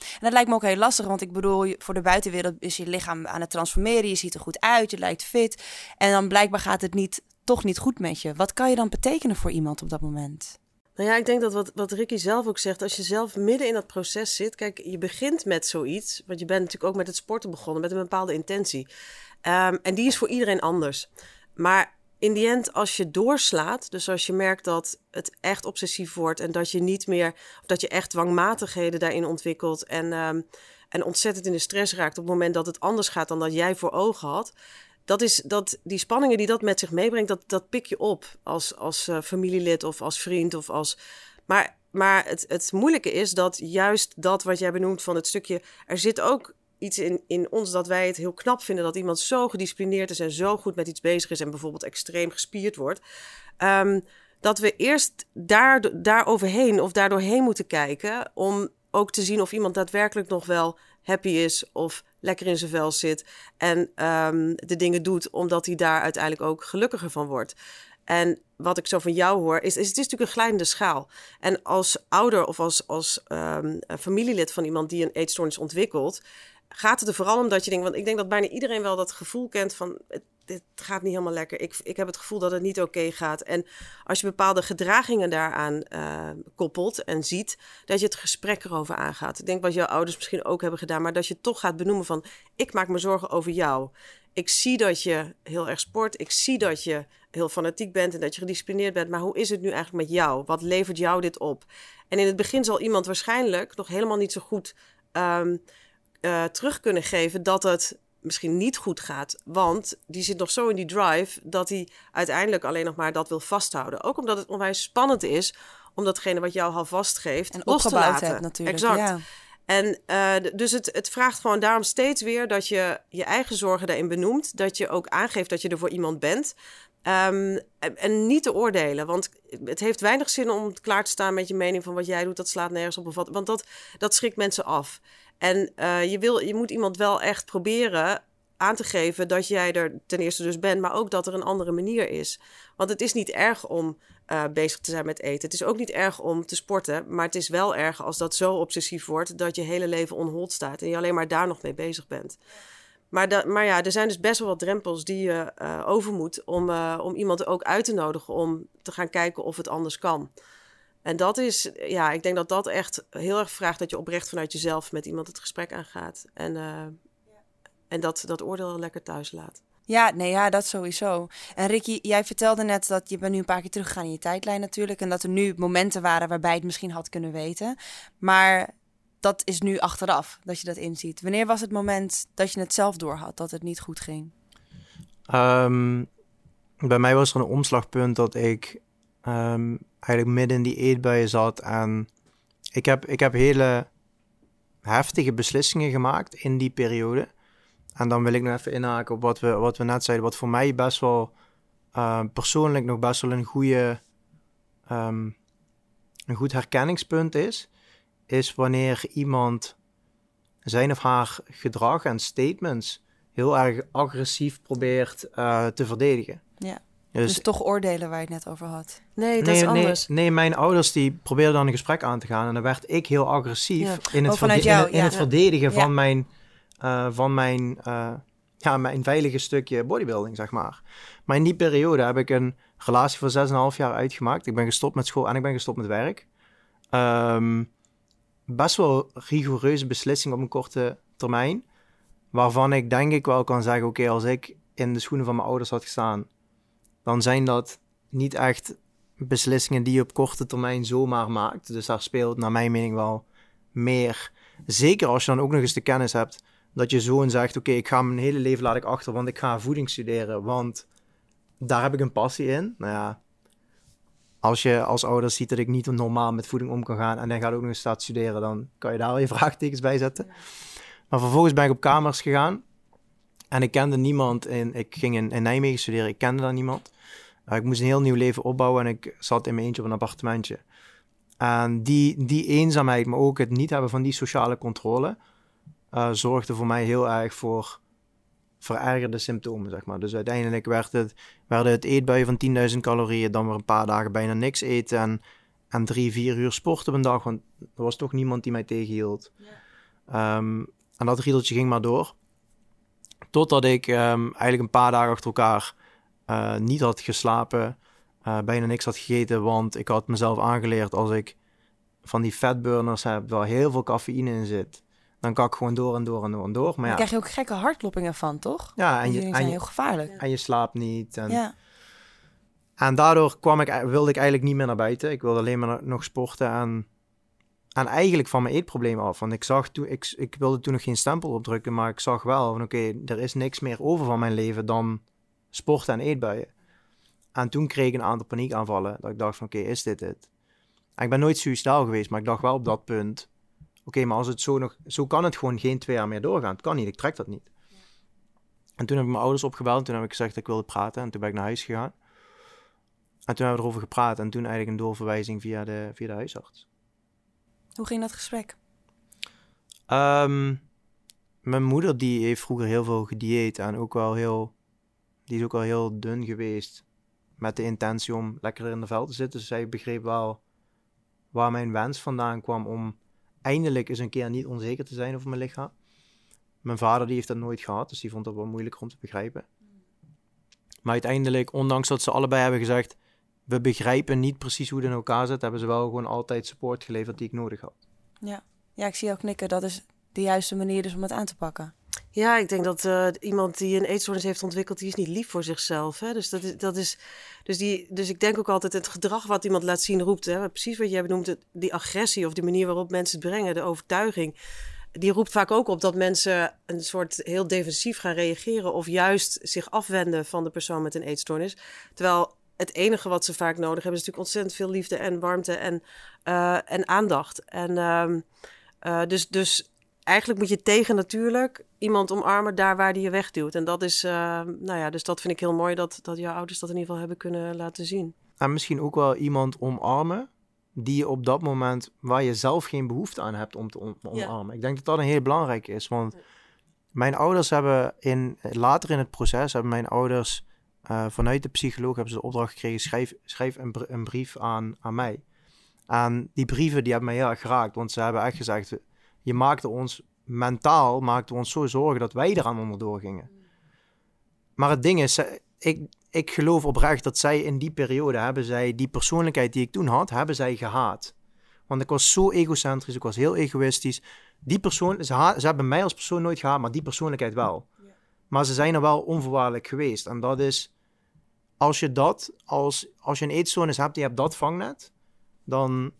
En dat lijkt me ook heel lastig, want ik bedoel, voor de buitenwereld is je lichaam aan het transformeren. Je ziet er goed uit, je lijkt fit. En dan blijkbaar gaat het niet, toch niet goed met je. Wat kan je dan betekenen voor iemand op dat moment? Nou ja, ik denk dat wat, wat Ricky zelf ook zegt, als je zelf midden in dat proces zit, kijk, je begint met zoiets, want je bent natuurlijk ook met het sporten begonnen, met een bepaalde intentie. Ehm, en die is voor iedereen anders. Maar in die end, als je doorslaat, dus als je merkt dat het echt obsessief wordt en dat je niet meer, of dat je echt dwangmatigheden daarin ontwikkelt en, ehm, en ontzettend in de stress raakt op het moment dat het anders gaat dan dat jij voor ogen had, dat is dat die spanningen die dat met zich meebrengt, dat, dat pik je op als, als eh, familielid of als vriend of als. Maar, maar het, het moeilijke is dat juist dat wat jij benoemt van het stukje. Er zit ook iets in, in ons dat wij het heel knap vinden dat iemand zo gedisciplineerd is en zo goed met iets bezig is en bijvoorbeeld extreem gespierd wordt. Ehm, dat we eerst daar, daar overheen of daardoorheen moeten kijken om ook te zien of iemand daadwerkelijk nog wel happy is of lekker in zijn vel zit en ehm, de dingen doet omdat hij daar uiteindelijk ook gelukkiger van wordt. En wat ik zo van jou hoor, is, is het is natuurlijk een glijdende schaal. En als ouder of als, als ehm, familielid van iemand die een eetstoornis ontwikkelt, gaat het er vooral om dat je denkt, want ik denk dat bijna iedereen wel dat gevoel kent van het, gaat niet helemaal lekker. Ik, ik heb het gevoel dat het niet oké gaat. En als je bepaalde gedragingen daaraan uh, koppelt en ziet, dat je het gesprek erover aangaat. Ik denk wat jouw ouders misschien ook hebben gedaan, maar dat je toch gaat benoemen van ik maak me zorgen over jou. Ik zie dat je heel erg sport. Ik zie dat je heel fanatiek bent en dat je gedisciplineerd bent. Maar hoe is het nu eigenlijk met jou? Wat levert jou dit op? En in het begin zal iemand waarschijnlijk nog helemaal niet zo goed um, uh, terug kunnen geven dat het misschien niet goed gaat. Want die zit nog zo in die drive dat hij uiteindelijk alleen nog maar dat wil vasthouden. Ook omdat het onwijs spannend is om datgene wat jou al vastgeeft en los te laten. Hebt, natuurlijk. Exact. Ja. En uh, dus het, het vraagt gewoon daarom steeds weer dat je je eigen zorgen daarin benoemt. Dat je ook aangeeft dat je er voor iemand bent. Um, en niet te oordelen, want het heeft weinig zin om klaar te staan met je mening van wat jij doet. Dat slaat nergens op. Want dat, dat schrikt mensen af. En uh, je, wil, je moet iemand wel echt proberen aan te geven dat jij er ten eerste dus bent, maar ook dat er een andere manier is. Want het is niet erg om uh, bezig te zijn met eten. Het is ook niet erg om te sporten, maar het is wel erg als dat zo obsessief wordt dat je hele leven onhold staat en je alleen maar daar nog mee bezig bent. Maar, dat, maar ja, er zijn dus best wel wat drempels die je uh, over moet om, uh, om iemand ook uit te nodigen om te gaan kijken of het anders kan. En dat is, ja, ik denk dat dat echt heel erg vraagt dat je oprecht vanuit jezelf met iemand het gesprek aangaat. En, uh, en dat, dat oordeel lekker thuis laat. Ja, nee, ja, dat sowieso. En Ricky, jij vertelde net dat je bent nu een paar keer teruggegaan in je tijdlijn natuurlijk. En dat er nu momenten waren waarbij je het misschien had kunnen weten. Maar dat is nu achteraf, dat je dat inziet. Wanneer was het moment dat je het zelf doorhad, dat het niet goed ging? Um, bij mij was er een omslagpunt dat ik um, eigenlijk midden in die eetbuien zat. En ik heb, ik heb hele heftige beslissingen gemaakt in die periode. En dan wil ik nog even inhaken op wat we, wat we net zeiden. Wat voor mij best wel uh, persoonlijk nog best wel een goede, een goed herkenningspunt is. Is wanneer iemand zijn of haar gedrag en statements heel erg agressief probeert uh, te verdedigen. Ja. Dus, dus, toch oordelen waar je het net over had. Nee, dat nee, is anders. Nee, nee, mijn ouders die probeerden dan een gesprek aan te gaan. En dan werd ik heel agressief ja. in het, oh, verde jou, in, in ja. het verdedigen van mijn, uh, van mijn, uh, ja, mijn veilige stukje bodybuilding, zeg maar. Maar in die periode heb ik een relatie van 6,5 jaar uitgemaakt. Ik ben gestopt met school en ik ben gestopt met werk. Um, best wel rigoureuze beslissing op een korte termijn. Waarvan ik denk ik wel kan zeggen, oké, als ik in de schoenen van mijn ouders had gestaan dan zijn dat niet echt beslissingen die je op korte termijn zomaar maakt. Dus daar speelt naar mijn mening wel meer. Zeker als je dan ook nog eens de kennis hebt dat je zoon zegt: Oké, ik ga mijn hele leven laat ik achter, want ik ga voeding studeren, want daar heb ik een passie in. Nou ja, als je als ouder ziet dat ik niet normaal met voeding om kan gaan en dan gaat ook nog eens staat studeren, dan kan je daar al je vraagtekens bij zetten. Maar vervolgens ben ik op kamers gegaan en ik kende niemand. En ik ging in, in Nijmegen studeren. Ik kende daar niemand. Uh, ik moest een heel nieuw leven opbouwen. En ik zat in mijn eentje op een appartementje. En die, die eenzaamheid, maar ook het niet hebben van die sociale controle... Uh, zorgde voor mij heel erg voor verergerde symptomen, zeg maar. Dus uiteindelijk werd het, werden het eetbuien van 10.000 calorieën... dan weer een paar dagen bijna niks eten... En, en drie, vier uur sport op een dag. Want er was toch niemand die mij tegenhield. Ja. Um, en dat riedeltje ging maar door. Totdat ik um, eigenlijk een paar dagen achter elkaar uh, niet had geslapen, uh, bijna niks had gegeten, want ik had mezelf aangeleerd als ik van die fatburners heb waar heel veel cafeïne in zit, dan kan ik gewoon door en door en door en door. Maar ja, dan krijg je ook gekke hartkloppingen van, toch? Ja, en je, zijn je, heel gevaarlijk. en je slaapt niet. En, Ja. en daardoor kwam ik, wilde ik eigenlijk niet meer naar buiten. Ik wilde alleen maar nog sporten en, en eigenlijk van mijn eetprobleem af. Want ik zag toen, ik, ik wilde toen nog geen stempel opdrukken, maar ik zag wel van oké, er is niks meer over van mijn leven dan sporten en eetbuien. En toen kreeg ik een aantal paniekaanvallen. Dat ik dacht van oké, is dit het? En ik ben nooit suicidaal geweest, maar ik dacht wel op dat punt. Oké, maar als het zo nog... Zo kan het gewoon geen twee jaar meer doorgaan. Het kan niet, ik trek dat niet. En toen heb ik mijn ouders opgebeld. En toen heb ik gezegd dat ik wilde praten. En toen ben ik naar huis gegaan. En toen hebben we erover gepraat. En toen eigenlijk een doorverwijzing via de, via de huisarts. Hoe ging dat gesprek? Um, mijn moeder die heeft vroeger heel veel gedieet. En ook wel heel... Die is ook wel heel dun geweest. Met de intentie om lekker in de vel te zitten. Dus zij begreep wel waar mijn wens vandaan kwam om eindelijk eens een keer niet onzeker te zijn over mijn lichaam. Mijn vader die heeft dat nooit gehad, dus die vond dat wel moeilijker om te begrijpen. Maar uiteindelijk, ondanks dat ze allebei hebben gezegd, we begrijpen niet precies hoe het in elkaar zit, hebben ze wel gewoon altijd support geleverd die ik nodig had. Ja, ja ik zie jou knikken. Dat is de juiste manier dus om het aan te pakken. Ja, ik denk dat uh, iemand die een eetstoornis heeft ontwikkeld, die is niet lief voor zichzelf. Hè? Dus, dat is, dat is, dus, die, dus ik denk ook altijd het gedrag wat iemand laat zien roept. Hè? Precies wat jij benoemt, die agressie of die manier waarop mensen het brengen, de overtuiging. Die roept vaak ook op dat mensen een soort heel defensief gaan reageren of juist zich afwenden van de persoon met een eetstoornis. Terwijl het enige wat ze vaak nodig hebben is natuurlijk ontzettend veel liefde en warmte en, uh, en aandacht. En uh, uh, dus, dus eigenlijk moet je tegen natuurlijk iemand omarmen daar waar die je wegduwt. En dat is, uh, nou ja, dus dat vind ik heel mooi dat, dat jouw ouders dat in ieder geval hebben kunnen laten zien. En misschien ook wel iemand omarmen die je op dat moment waar je zelf geen behoefte aan hebt om te omarmen. Ja. Ik denk dat dat een heel belangrijk is, want mijn ouders hebben in, later in het proces, hebben mijn ouders uh, vanuit de psycholoog hebben ze de opdracht gekregen, schrijf, schrijf een, een, brief aan, aan mij. En die brieven die hebben mij heel erg geraakt, want ze hebben echt gezegd, je maakte ons mentaal, maakte ons zo zorgen dat wij eraan onderdoor gingen. Maar het ding is, ik, ik geloof oprecht dat zij in die periode hebben zij die persoonlijkheid die ik toen had, hebben zij gehaat. Want ik was zo egocentrisch, ik was heel egoïstisch. Die persoon, ze, ze hebben mij als persoon nooit gehaat, maar die persoonlijkheid wel. Maar ze zijn er wel onvoorwaardelijk geweest. En dat is, als je dat, als, als je een eetstoornis hebt, die hebt dat vangnet, dan,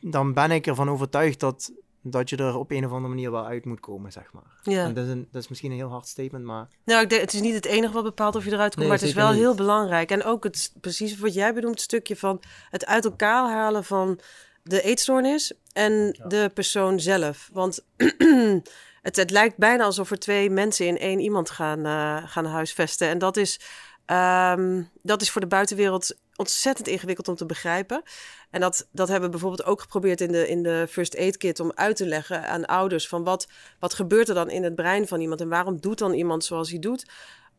dan ben ik ervan overtuigd dat, dat je er op een of andere manier wel uit moet komen, zeg maar. Ja. En dat, is een, dat is misschien een heel hard statement, maar... Nou, ik denk, het is niet het enige wat bepaalt of je eruit komt, maar het is wel heel belangrijk. En ook het, precies wat jij bedoelt, het stukje van het uit elkaar halen van de eetstoornis en de persoon zelf. Want het, het lijkt bijna alsof er twee mensen in één iemand gaan, uh, gaan huisvesten. En dat is, um, dat is voor de buitenwereld ontzettend ingewikkeld om te begrijpen. En dat, dat hebben we bijvoorbeeld ook geprobeerd in de, in de First Aid Kit om uit te leggen aan ouders van wat, wat gebeurt er dan in het brein van iemand en waarom doet dan iemand zoals hij doet.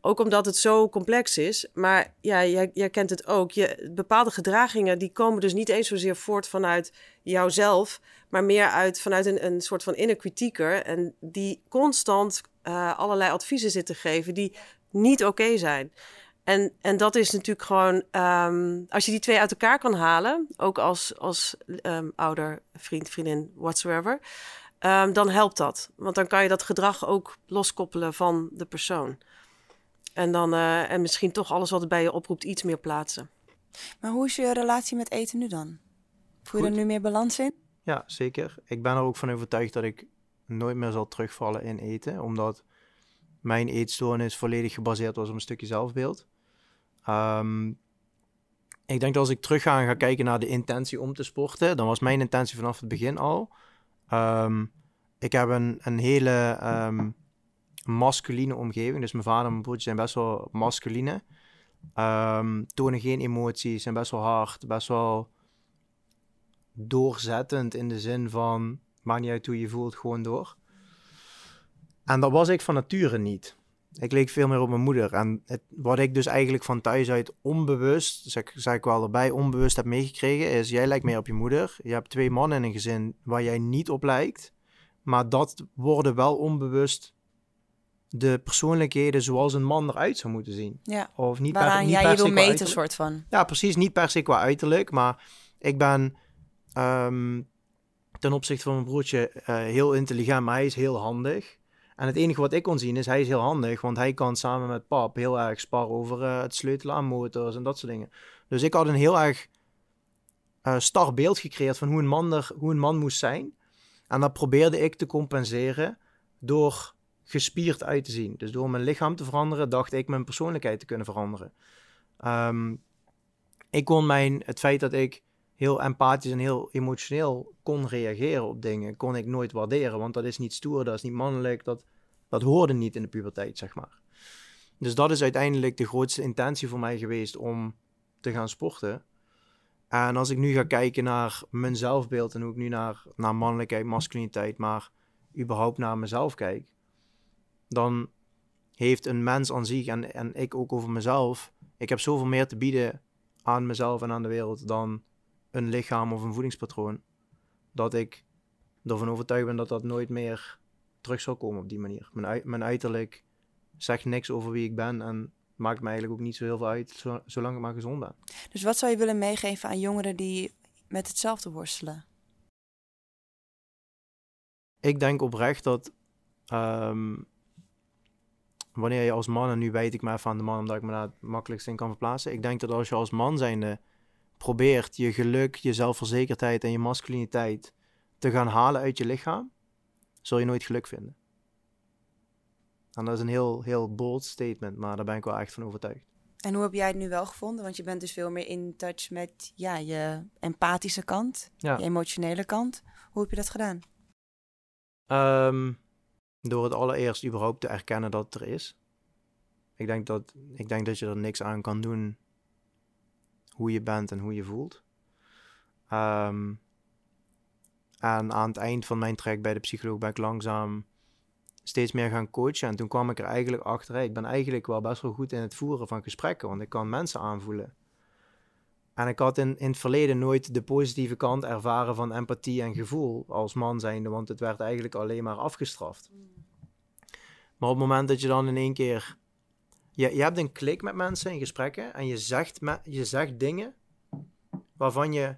Ook omdat het zo complex is. Maar ja, jij, jij kent het ook. Je, bepaalde gedragingen die komen dus niet eens zozeer voort vanuit jouzelf, maar meer uit vanuit een, een soort van inner kritieker. En die constant uh, allerlei adviezen zit te geven die niet oké zijn. En, en dat is natuurlijk gewoon, um, als je die twee uit elkaar kan halen, ook als, als um, ouder, vriend, vriendin, whatsoever, um, dan helpt dat. Want dan kan je dat gedrag ook loskoppelen van de persoon. En dan, uh, en misschien toch alles wat het bij je oproept, iets meer plaatsen. Maar hoe is je relatie met eten nu dan? Voel je er nu meer balans in? Ja, zeker. Ik ben er ook van overtuigd dat ik nooit meer zal terugvallen in eten, omdat mijn eetstoornis volledig gebaseerd was op een stukje zelfbeeld. Um, ik denk dat als ik terug ga ga kijken naar de intentie om te sporten, dan was mijn intentie vanaf het begin al. Um, ik heb een, een hele um, masculine omgeving. Dus mijn vader en mijn broertje zijn best wel masculine. tonen geen emoties, zijn best wel hard, best wel doorzettend in de zin van maakt niet uit hoe je voelt, gewoon door. En dat was ik van nature niet. Ik leek veel meer op mijn moeder. En het, wat ik dus eigenlijk van thuis uit onbewust, zeg, zeg ik wel erbij, onbewust heb meegekregen, is jij lijkt meer op je moeder. Je hebt twee mannen in een gezin waar jij niet op lijkt. Maar dat worden wel onbewust de persoonlijkheden zoals een man eruit zou moeten zien. Ja, of niet waaraan per, niet jij je wil meten, soort van. Ja, precies. Niet per se qua uiterlijk, maar ik ben um, ten opzichte van mijn broertje uh, heel intelligent, maar hij is heel handig. En het enige wat ik kon zien is, hij is heel handig, want hij kan samen met pap heel erg sparren over uh, het sleutelen aan motors en dat soort dingen. Dus ik had een heel erg uh, star beeld gecreëerd van hoe een, man hoe een man moest zijn. En dat probeerde ik te compenseren door gespierd uit te zien. Dus door mijn lichaam te veranderen, dacht ik mijn persoonlijkheid te kunnen veranderen. Um, ik kon mijn, het feit dat ik heel empathisch en heel emotioneel kon reageren op dingen, kon ik nooit waarderen. Want dat is niet stoer, dat is niet mannelijk, dat, dat hoorde niet in de puberteit, zeg maar. Dus dat is uiteindelijk de grootste intentie voor mij geweest om te gaan sporten. En als ik nu ga kijken naar mijn zelfbeeld en hoe ik nu naar, naar mannelijkheid, masculiniteit, maar überhaupt naar mezelf kijk, dan heeft een mens aan zich en, en ik ook over mezelf, ik heb zoveel meer te bieden aan mezelf en aan de wereld dan een lichaam of een voedingspatroon, dat ik ervan overtuigd ben dat dat nooit meer terug zal komen op die manier. Mijn, mijn uiterlijk zegt niks over wie ik ben en maakt me eigenlijk ook niet zo heel veel uit, zolang ik maar gezond ben. Dus wat zou je willen meegeven aan jongeren die met hetzelfde worstelen? Ik denk oprecht dat ehm, wanneer je als man, en nu weet ik maar van de man omdat ik me daar het makkelijkst in kan verplaatsen. Ik denk dat als je als man zijnde probeert je geluk, je zelfverzekerdheid en je masculiniteit te gaan halen uit je lichaam, zul je nooit geluk vinden. En dat is een heel, heel bold statement, maar daar ben ik wel echt van overtuigd. En hoe heb jij het nu wel gevonden? Want je bent dus veel meer in touch met ja, je empathische kant, je emotionele kant. Hoe heb je dat gedaan? Um, door het allereerst überhaupt te erkennen dat het er is. Ik denk dat, ik denk dat je er niks aan kan doen hoe je bent en hoe je voelt. Um, en aan het eind van mijn trek bij de psycholoog ben ik langzaam steeds meer gaan coachen. En toen kwam ik er eigenlijk achter, ik ben eigenlijk wel best wel goed in het voeren van gesprekken, want ik kan mensen aanvoelen. En ik had in, in het verleden nooit de positieve kant ervaren van empathie en gevoel als man zijnde, want het werd eigenlijk alleen maar afgestraft. Maar op het moment dat je dan in één keer... Je, je hebt een klik met mensen in gesprekken en je zegt, je zegt dingen waarvan je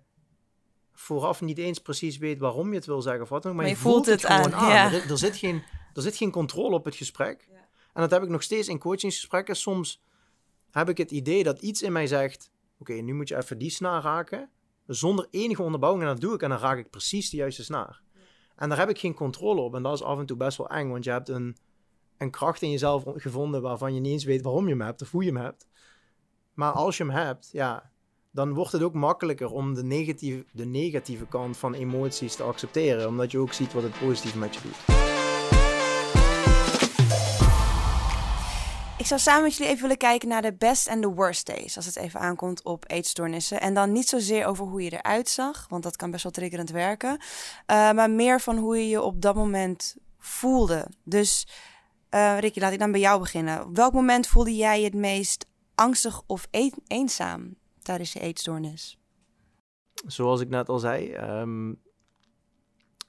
vooraf niet eens precies weet waarom je het wil zeggen of wat dan maar, je, voelt, het, gewoon aan. Er, er, zit geen, er zit geen controle op het gesprek. Ja. En dat heb ik nog steeds in coachingsgesprekken. Soms heb ik het idee dat iets in mij zegt oké, nu moet je even die snaar raken. Zonder enige onderbouwing. En dat doe ik. En dan raak ik precies de juiste snaar. En daar heb ik geen controle op. En dat is af en toe best wel eng. Want je hebt een, een kracht in jezelf gevonden waarvan je niet eens weet waarom je hem hebt of hoe je hem hebt. Maar als je hem hebt, ja, dan wordt het ook makkelijker om de negatieve, de negatieve kant van emoties te accepteren. Omdat je ook ziet wat het positief met je doet. Ik zou samen met jullie even willen kijken naar de best en de worst days. Als het even aankomt op eetstoornissen. En dan niet zozeer over hoe je eruit zag, want dat kan best wel triggerend werken. Uh, maar meer van hoe je je op dat moment voelde. Dus uh, Ricky, laat ik dan bij jou beginnen. Op welk moment voelde jij het meest angstig of eenzaam tijdens je eetstoornis? Zoals ik net al zei, um,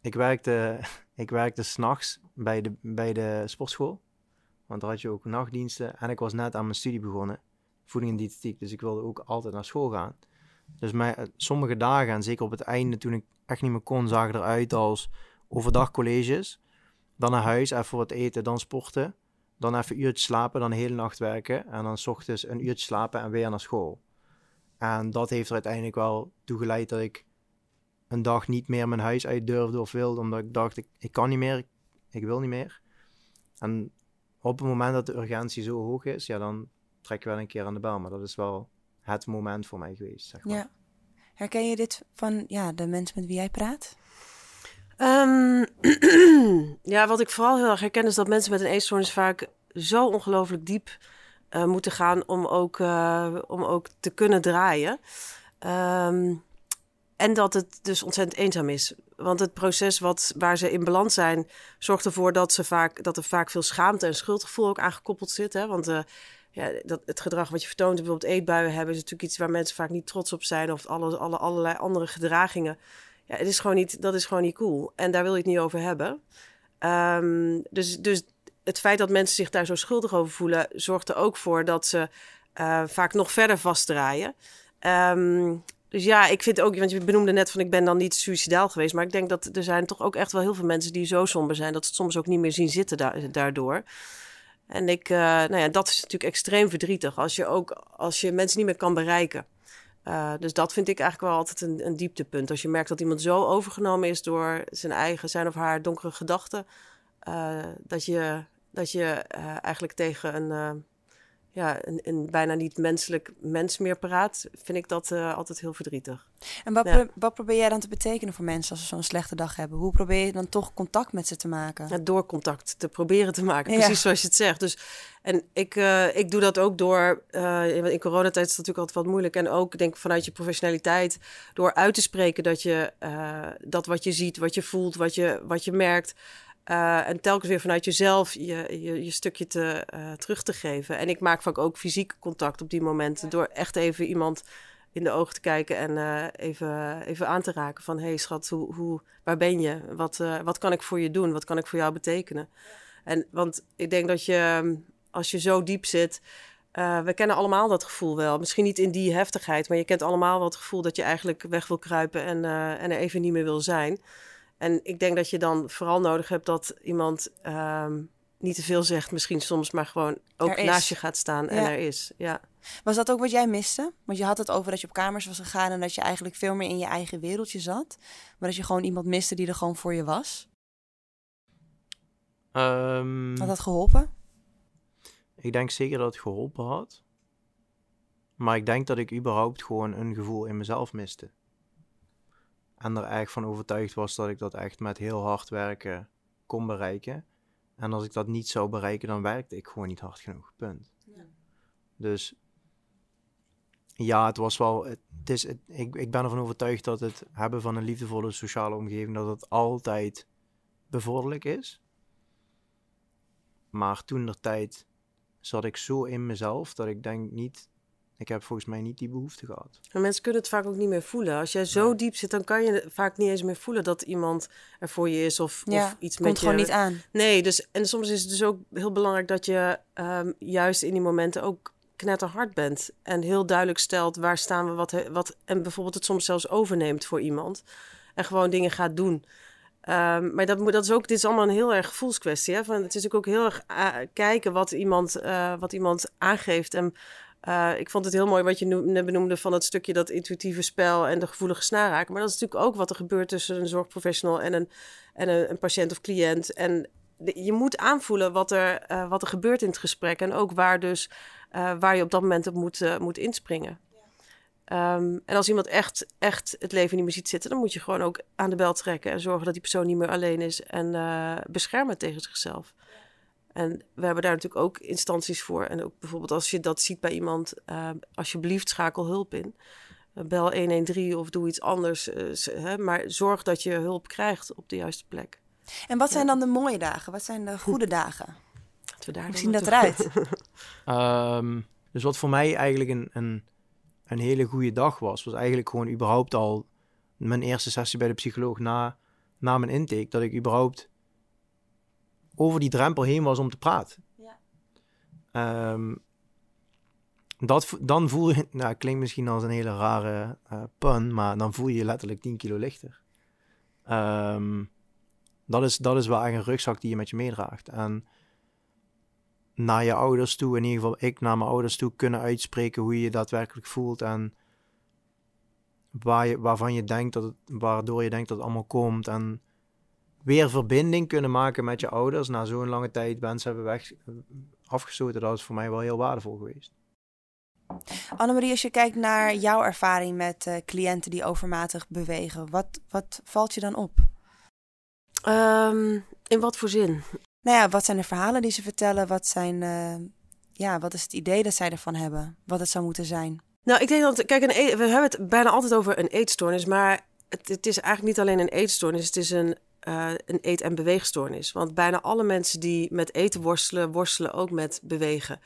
ik werkte, ik werkte s'nachts bij de, bij de sportschool. Want daar had je ook nachtdiensten. En ik was net aan mijn studie begonnen. Voeding en diëtetiek. Dus ik wilde ook altijd naar school gaan. Dus mij, eh, sommige dagen, en zeker op het einde toen ik echt niet meer kon, zagen eruit als overdag colleges. Dan naar huis, even wat eten, dan sporten. Dan even een uurtje slapen, dan de hele nacht werken. En dan s ochtends een uurtje slapen en weer naar school. En dat heeft er uiteindelijk wel toe geleid dat ik een dag niet meer mijn huis uit durfde of wilde. Omdat ik dacht, ik, ik kan niet meer, ik, ik wil niet meer. En op het moment dat de urgentie zo hoog is, ja, dan trek je wel een keer aan de bel. Maar dat is wel het moment voor mij geweest, zeg maar. Ja. Herken je dit van ja, de mensen met wie jij praat? Um, ja, wat ik vooral heel erg herken is dat mensen met een eetstoornis vaak zo ongelooflijk diep uh, moeten gaan om ook, uh, om ook te kunnen draaien. Um, en dat het dus ontzettend eenzaam is. Want het proces wat, waar ze in balans zijn, zorgt ervoor dat, ze vaak, dat er vaak veel schaamte en schuldgevoel ook aangekoppeld zit. Hè? Want uh, ja, dat, het gedrag wat je vertoont, bijvoorbeeld eetbuien hebben, is natuurlijk iets waar mensen vaak niet trots op zijn. Of alle, alle, allerlei andere gedragingen. Ja, het is gewoon niet, dat is gewoon niet cool. En daar wil je het niet over hebben. Um, dus, dus het feit dat mensen zich daar zo schuldig over voelen, zorgt er ook voor dat ze uh, vaak nog verder vastdraaien. Um, dus ja, ik vind ook, want je benoemde net van ik ben dan niet suicidaal geweest. Maar ik denk dat er zijn toch ook echt wel heel veel mensen die zo somber zijn dat ze het soms ook niet meer zien zitten daardoor. En ik, uh, nou ja, dat is natuurlijk extreem verdrietig als je ook als je mensen niet meer kan bereiken. Uh, dus dat vind ik eigenlijk wel altijd een, een, dieptepunt. Als je merkt dat iemand zo overgenomen is door zijn eigen, zijn of haar donkere gedachten, uh, dat je, dat je eigenlijk tegen een ja, een, een, bijna niet menselijk mens meer praat, vind ik dat uh, altijd heel verdrietig. En wat, pro wat, probeer jij dan te betekenen voor mensen als ze zo'n slechte dag hebben? Hoe probeer je dan toch contact met ze te maken? Ja, door contact te proberen te maken, precies zoals je het zegt. Dus, en ik, uh, ik doe dat ook door, uh, in coronatijd is het natuurlijk altijd wat moeilijk. En ook denk vanuit je professionaliteit, door uit te spreken dat je dat wat je ziet, wat je voelt, wat je, wat je merkt, uh, en telkens weer vanuit jezelf je, je, je stukje te, uh, terug te geven. En ik maak vaak ook fysiek contact op die momenten. Door echt even iemand in de ogen te kijken en eh, even, even aan te raken van... hé hey, schat, hoe, hoe, waar ben je? Wat, wat kan ik voor je doen? Wat kan ik voor jou betekenen? En, want ik denk dat je, als je zo diep zit... We kennen allemaal dat gevoel wel. Misschien niet in die heftigheid, maar je kent allemaal wel het gevoel dat je eigenlijk weg wil kruipen en, en er even niet meer wil zijn. En ik denk dat je dan vooral nodig hebt dat iemand ehm, niet te veel zegt, misschien soms, maar gewoon ook naast je gaat staan en er is. Ja. Was dat ook wat jij miste? Want je had het over dat je op kamers was gegaan en dat je eigenlijk veel meer in je eigen wereldje zat. Maar dat je gewoon iemand miste die er gewoon voor je was. Um, had dat geholpen? Ik denk zeker dat het geholpen had. Maar ik denk dat ik überhaupt gewoon een gevoel in mezelf miste. En er echt van overtuigd was dat ik dat echt met heel hard werken kon bereiken. En als ik dat niet zou bereiken, dan werkte ik gewoon niet hard genoeg. Punt. Ja. Dus ja, het was wel. Het is, ik, ik ben ervan overtuigd dat het hebben van een liefdevolle sociale omgeving, dat het altijd bevorderlijk is. Maar toen der tijd zat ik zo in mezelf dat ik denk niet ik heb volgens mij niet die behoefte gehad. Maar mensen kunnen het vaak ook niet meer voelen. Als jij zo diep zit, dan kan je vaak niet eens meer voelen dat iemand er voor je is of, ja, of iets met komt je. gewoon niet aan. Nee, dus en soms is het dus ook heel belangrijk dat je um, juist in die momenten ook knetterhard bent en heel duidelijk stelt waar staan we wat, wat en bijvoorbeeld het soms zelfs overneemt voor iemand en gewoon dingen gaat doen. Um, maar dat, dat is ook, dit is allemaal een heel erg gevoelskwestie. Hè? Van, het is natuurlijk ook heel erg uh, kijken wat iemand, uh, wat iemand aangeeft. En uh, ik vond het heel mooi wat je net benoemde van het stukje dat intuïtieve spel en de gevoelige snaarraken. Maar dat is natuurlijk ook wat er gebeurt tussen een zorgprofessional en een, en een, een patiënt of cliënt. En je moet aanvoelen wat er, uh, wat er gebeurt in het gesprek. En ook waar, dus, uh, waar je op dat moment op moet, moet inspringen. Um, en als iemand echt, echt het leven niet meer ziet zitten, dan moet je gewoon ook aan de bel trekken en zorgen dat die persoon niet meer alleen is en beschermen tegen zichzelf. En we hebben daar natuurlijk ook instanties voor. En ook bijvoorbeeld als je dat ziet bij iemand, uh, alsjeblieft schakel hulp in. Uh, bel 113 of doe iets anders. Uh, hè, maar zorg dat je hulp krijgt op de juiste plek. En wat zijn dan de mooie dagen? Wat zijn de goede dagen? we daar Hoe zien dat eruit? um, dus wat voor mij eigenlijk een, een, een hele goede dag was, was eigenlijk gewoon überhaupt al mijn eerste sessie bij de psycholoog na, na mijn intake. Dat ik überhaupt over die drempel heen was om te praten. Ja. Um, dat, dan voel je, nou klinkt misschien als een hele rare uh, pun, maar dan voel je je letterlijk 10 kilo lichter. Um, dat, is, dat is wel echt een rugzak die je met je meedraagt. En naar je ouders toe, in ieder geval ik naar mijn ouders toe, kunnen uitspreken hoe je je daadwerkelijk voelt en waar je, waarvan je denkt dat het, waardoor je denkt dat het allemaal komt. En weer verbinding kunnen maken met je ouders na zo'n lange tijd mensen hebben weg, afgesloten, dat is voor mij wel heel waardevol geweest. Annemarie, als je kijkt naar jouw ervaring met uh, cliënten die overmatig bewegen, wat, wat valt je dan op? Um, in wat voor zin? Nou ja, wat zijn de verhalen die ze vertellen? Wat, zijn, uh, ja, wat is het idee dat zij ervan hebben? Wat het zou moeten zijn? Nou, ik denk dat, kijk, een, e- we hebben het bijna altijd over een eetstoornis, maar het, het is eigenlijk niet alleen een eetstoornis, het is een uh, een eet- en beweegstoornis. Want bijna alle mensen die met eten worstelen, worstelen ook met bewegen.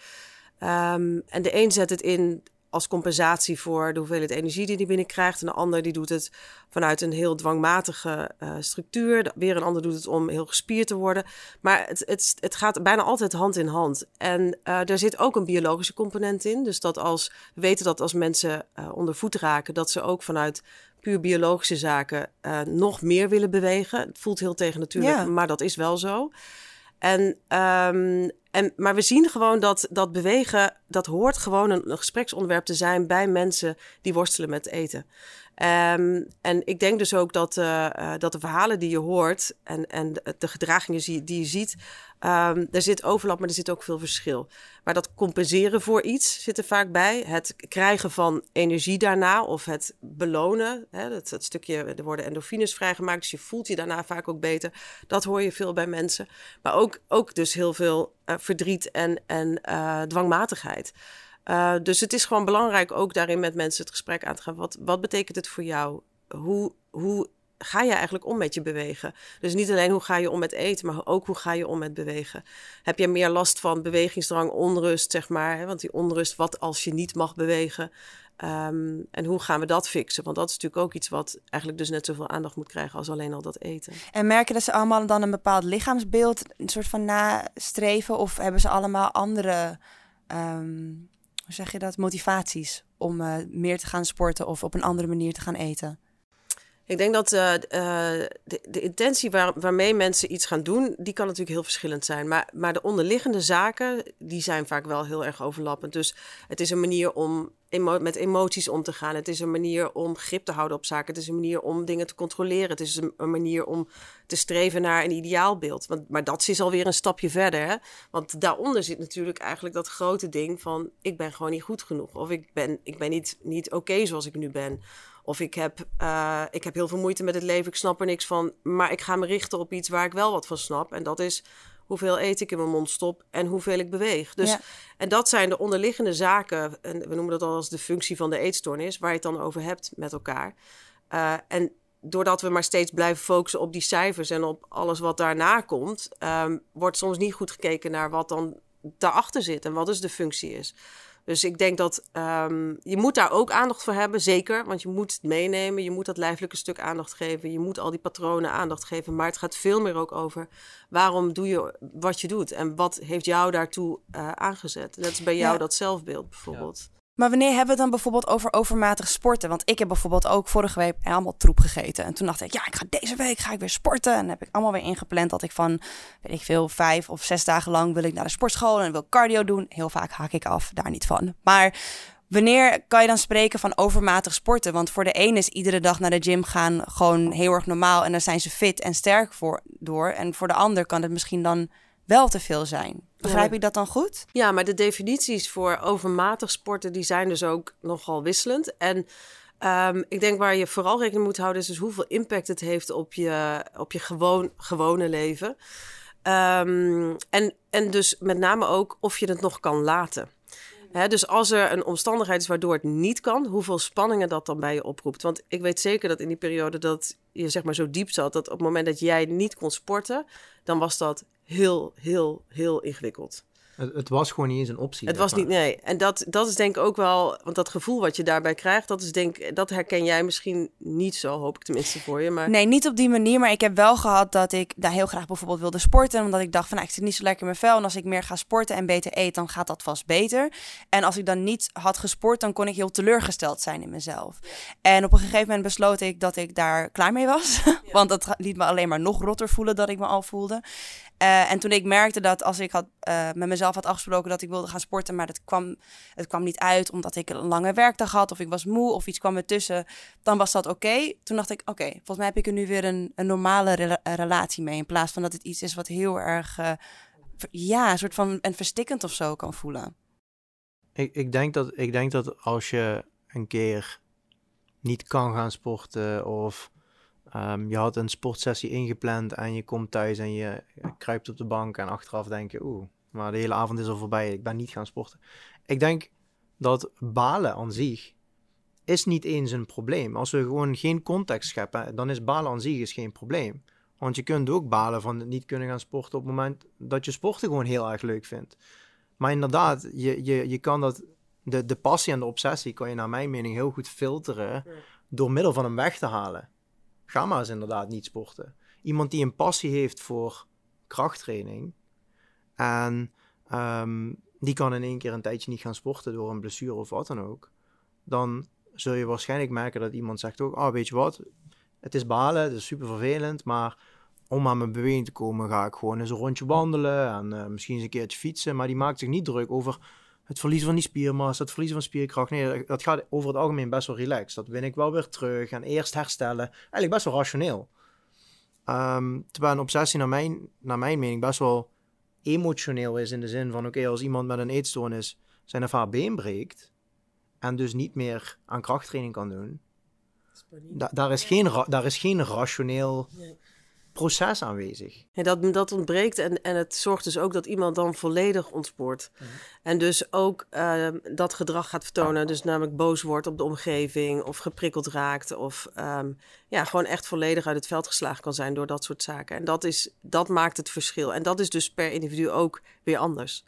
Um, en de een zet het in als compensatie voor de hoeveelheid energie die hij binnenkrijgt. En de ander die doet het vanuit een heel dwangmatige uh, structuur. Weer een ander doet het om heel gespierd te worden. Maar het, het, het gaat bijna altijd hand in hand. En uh, daar zit ook een biologische component in. Dus dat als we weten dat als mensen uh, onder voet raken, dat ze ook vanuit puur biologische zaken uh, nog meer willen bewegen. Het voelt heel tegen natuurlijk, ja. maar dat is wel zo. En, um, en, maar we zien gewoon dat, dat bewegen, dat hoort gewoon een, een gespreksonderwerp te zijn bij mensen die worstelen met eten. Um, en ik denk dus ook dat, uh, uh, dat de verhalen die je hoort en, en de, gedragingen die je ziet, um, er zit overlap, maar er zit ook veel verschil. Maar dat compenseren voor iets zit er vaak bij. Het krijgen van energie daarna of het belonen. Hè, dat, dat stukje, er worden endorfines vrijgemaakt, dus je voelt je daarna vaak ook beter. Dat hoor je veel bij mensen. Maar ook, ook dus heel veel uh, verdriet en, en dwangmatigheid. Uh, dus het is gewoon belangrijk ook daarin met mensen het gesprek aan te gaan. Wat, wat betekent het voor jou? Hoe, hoe ga je eigenlijk om met je bewegen? Dus niet alleen hoe ga je om met eten, maar ook hoe ga je om met bewegen. Heb je meer last van bewegingsdrang, onrust, zeg maar? Hè? Want die onrust, wat als je niet mag bewegen? Ehm, en hoe gaan we dat fixen? Want dat is natuurlijk ook iets wat eigenlijk dus net zoveel aandacht moet krijgen als alleen al dat eten. En merken dat ze allemaal dan een bepaald lichaamsbeeld een soort van nastreven? Of hebben ze allemaal andere, um, hoe zeg je dat, motivaties om uh, meer te gaan sporten of op een andere manier te gaan eten? Ik denk dat uh, de, de, intentie waar, waarmee mensen iets gaan doen, die kan natuurlijk heel verschillend zijn. Maar, maar de onderliggende zaken, die zijn vaak wel heel erg overlappend. Dus het is een manier om met emoties om te gaan. Het is een manier om grip te houden op zaken. Het is een manier om dingen te controleren. Het is een, een manier om te streven naar een ideaalbeeld. Want, maar dat is alweer een stapje verder. Hè? Want daaronder zit natuurlijk eigenlijk dat grote ding van... ik ben gewoon niet goed genoeg. Of ik ben, ik ben niet, niet oké zoals ik nu ben. Of ik heb, uh, ik heb heel veel moeite met het leven, ik snap er niks van. Maar ik ga me richten op iets waar ik wel wat van snap. En dat is hoeveel eten ik in mijn mond stop en hoeveel ik beweeg. Dus, En dat zijn de onderliggende zaken, en we noemen dat al als de functie van de eetstoornis, waar je het dan over hebt met elkaar. Uh, en doordat we maar steeds blijven focussen op die cijfers en op alles wat daarna komt, um, wordt soms niet goed gekeken naar wat dan daarachter zit en wat dus de functie is. Dus ik denk dat um, je moet daar ook aandacht voor hebben, zeker. Want je moet het meenemen, je moet dat lijfelijke stuk aandacht geven. Je moet al die patronen aandacht geven. Maar het gaat veel meer ook over waarom doe je wat je doet. En wat heeft jou daartoe uh, aangezet. Dat is bij jou dat zelfbeeld bijvoorbeeld. Maar wanneer hebben we het dan bijvoorbeeld over overmatig sporten? Want ik heb bijvoorbeeld ook vorige week allemaal troep gegeten. En toen dacht ik, ja, ik ga deze week ga ik weer sporten. En dan heb ik allemaal weer ingepland dat ik van, weet ik veel, vijf of zes dagen lang wil ik naar de sportschool en wil cardio doen. Heel vaak haak ik af, daar niet van. Maar wanneer kan je dan spreken van overmatig sporten? Want voor de ene is iedere dag naar de gym gaan gewoon heel erg normaal. En dan zijn ze fit en sterk voor, door. En voor de ander kan het misschien dan wel te veel zijn. Begrijp ik dat dan goed? Ja, maar de definities voor overmatig sporten die zijn dus ook nogal wisselend. En um, ik denk waar je vooral rekening moet houden is dus hoeveel impact het heeft op je, op je gewoon, gewone leven. Um, en, en dus met name ook of je het nog kan laten. dus als er een omstandigheid is waardoor het niet kan, hoeveel spanningen dat dan bij je oproept. Want ik weet zeker dat in die periode dat je zeg maar zo diep zat, dat op het moment dat jij niet kon sporten, dan was dat heel, heel, heel ingewikkeld. Het, het, was gewoon niet eens een optie. Het was niet, nee. En dat, dat is denk ik ook wel, want dat gevoel wat je daarbij krijgt, dat is denk dat herken jij misschien niet zo, hoop ik tenminste voor je. Maar... Nee, niet op die manier, maar ik heb wel gehad dat ik daar heel graag bijvoorbeeld wilde sporten, omdat ik dacht van, nou, ik zit niet zo lekker in mijn vel en als ik meer ga sporten en beter eet, dan gaat dat vast beter. En als ik dan niet had gesport, dan kon ik heel teleurgesteld zijn in mezelf. En op een gegeven moment besloot ik dat ik daar klaar mee was, want dat liet me alleen maar nog rotter voelen dan ik me al voelde. Uh, en toen ik merkte dat als ik had, uh, met mezelf had afgesproken dat ik wilde gaan sporten, maar dat kwam, het kwam niet uit omdat ik een lange werkdag had of ik was moe of iets kwam ertussen, dan was dat oké. Toen dacht ik, oké, volgens mij heb ik er nu weer een, een normale rela relatie mee. In plaats van dat het iets is wat heel erg, uh, ja, een soort van een verstikkend of zo kan voelen. Ik, ik, denk dat, ik denk dat als je een keer niet kan gaan sporten of Um, je had een sportsessie ingepland en je komt thuis en je kruipt op de bank en achteraf denk je, oeh, maar de hele avond is al voorbij, ik ben niet gaan sporten. Ik denk dat balen aan zich is niet eens een probleem. Als we gewoon geen context scheppen, dan is balen aan zich is geen probleem. Want je kunt ook balen van niet kunnen gaan sporten op het moment dat je sporten gewoon heel erg leuk vindt. Maar inderdaad, je, je, je kan dat, de, de passie en de obsessie kan je naar mijn mening heel goed filteren door middel van hem weg te halen ga maar eens inderdaad niet sporten. Iemand die een passie heeft voor krachttraining en um, die kan in één keer een tijdje niet gaan sporten door een blessure of wat dan ook, dan zul je waarschijnlijk merken dat iemand zegt ook, oh weet je wat, het is balen, het is super vervelend, maar om aan mijn beweging te komen ga ik gewoon eens een rondje wandelen en uh, misschien eens een keertje fietsen, maar die maakt zich niet druk over het verliezen van die spiermassa, het verliezen van spierkracht. Nee, dat gaat over het algemeen best wel relaxed. Dat win ik wel weer terug en eerst herstellen. Eigenlijk best wel rationeel. Um, terwijl een obsessie naar mijn, naar mijn mening best wel emotioneel is in de zin van oké, als iemand met een eetstoornis zijn of haar been breekt en dus niet meer aan krachttraining kan doen, da daar, is geen daar is geen rationeel proces aanwezig. En dat, dat ontbreekt en, en het zorgt dus ook dat iemand dan volledig ontspoort. Mhm. En dus ook uh, dat gedrag gaat vertonen, dus namelijk boos wordt op de omgeving of geprikkeld raakt of um, ja, gewoon echt volledig uit het veld geslagen kan zijn door dat soort zaken. En dat, is, dat maakt het verschil. En dat is dus per individu ook weer anders.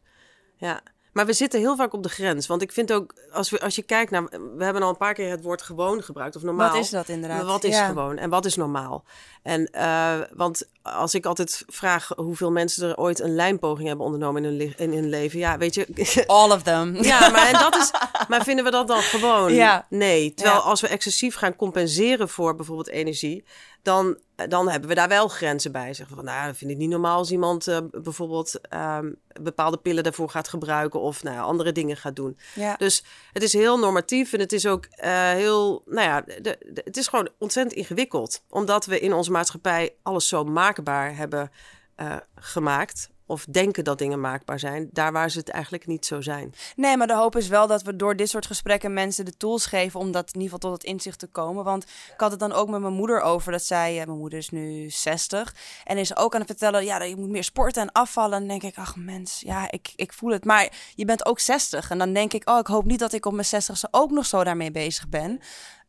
Ja. Maar we zitten heel vaak op de grens. Want ik vind ook, als, we, als je kijkt naar... We hebben al een paar keer het woord gewoon gebruikt, of normaal. Wat is dat inderdaad? Wat is gewoon en wat is normaal? En, uh, want als ik altijd vraag hoeveel mensen er ooit een lijnpoging hebben ondernomen in hun, in hun leven. Ja, weet je... All of them. Ja, maar, en dat is, maar vinden we dat dan gewoon? Ja. Nee. Terwijl als we excessief gaan compenseren voor bijvoorbeeld energie dan, dan hebben we daar wel grenzen bij. Zeggen van, nou, dat vind ik niet normaal als iemand uh, bijvoorbeeld um, bepaalde pillen daarvoor gaat gebruiken of nou, andere dingen gaat doen. Ja. Dus het is heel normatief en het is ook uh, heel, nou ja, de, de, het is gewoon ontzettend ingewikkeld. Omdat we in onze maatschappij alles zo maakbaar hebben uh, gemaakt of denken dat dingen maakbaar zijn, daar waar ze het eigenlijk niet zo zijn. Nee, maar de hoop is wel dat we door dit soort gesprekken mensen de tools geven om dat in ieder geval tot het inzicht te komen. Want ik had het dan ook met mijn moeder over, dat zij, mijn moeder is nu 60 en is ook aan het vertellen, ja, je moet meer sporten en afvallen. En denk ik, ach mens, ja, ik, ik voel het. Maar je bent ook 60 en dan denk ik, oh, ik hoop niet dat ik op mijn 60ste ook nog zo daarmee bezig ben.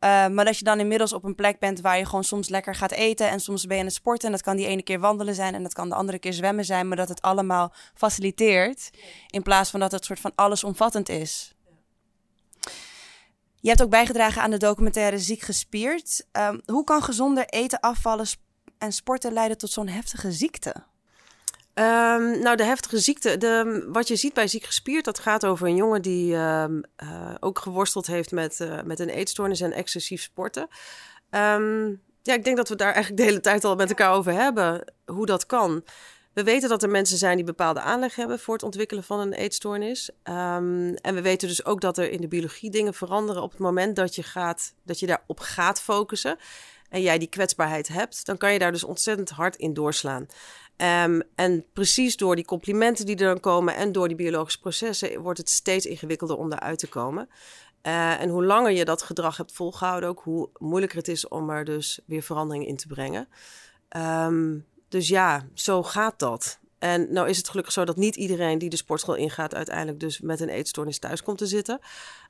Uh, maar dat je dan inmiddels op een plek bent waar je gewoon soms lekker gaat eten. En soms ben je aan het sporten. En dat kan die ene keer wandelen zijn. En dat kan de andere keer zwemmen zijn. Maar dat het allemaal faciliteert. In plaats van dat het soort van allesomvattend is. Je hebt ook bijgedragen aan de documentaire Ziek gespierd. Um, hoe kan gezonder eten, afvallen en sporten leiden tot zo'n heftige ziekte? Um, nou, de heftige ziekte. De, wat je ziet bij ziek gespierd, dat gaat over een jongen die um, uh, ook geworsteld heeft met, uh, met een eetstoornis en excessief sporten. Um, ja, ik denk dat we daar eigenlijk de hele tijd al met elkaar over hebben, hoe dat kan. We weten dat er mensen zijn die bepaalde aanleg hebben voor het ontwikkelen van een eetstoornis. en we weten dus ook dat er in de biologie dingen veranderen op het moment dat je, gaat, dat je daarop gaat focussen en jij die kwetsbaarheid hebt, dan kan je daar dus ontzettend hard in doorslaan. Um, en precies door die complimenten die er dan komen en door die biologische processen wordt het steeds ingewikkelder om daaruit te komen. Uh, en hoe langer je dat gedrag hebt volgehouden, ook hoe moeilijker het is om er dus weer verandering in te brengen. Um, dus ja, zo gaat dat. En nou is het gelukkig zo dat niet iedereen die de sportschool ingaat uiteindelijk dus met een eetstoornis thuis komt te zitten.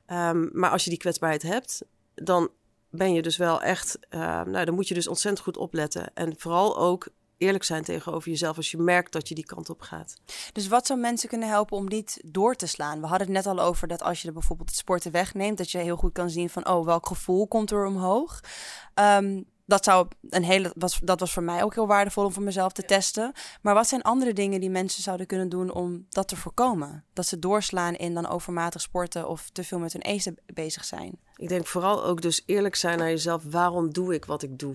Um, maar als je die kwetsbaarheid hebt, dan ben je dus wel echt, nou dan moet je dus ontzettend goed opletten. En vooral ook eerlijk zijn tegenover jezelf als je merkt dat je die kant op gaat. Dus wat zou mensen kunnen helpen om niet door te slaan? We hadden het net al over dat als je er bijvoorbeeld het sporten wegneemt, dat je heel goed kan zien van, oh, welk gevoel komt er omhoog? Um, dat, zou een hele, was, dat was voor mij ook heel waardevol om voor mezelf te testen. Maar wat zijn andere dingen die mensen zouden kunnen doen om dat te voorkomen? Dat ze doorslaan in dan overmatig sporten of te veel met hun eten bezig zijn. Ik denk vooral ook dus eerlijk zijn naar jezelf. Waarom doe ik wat ik doe?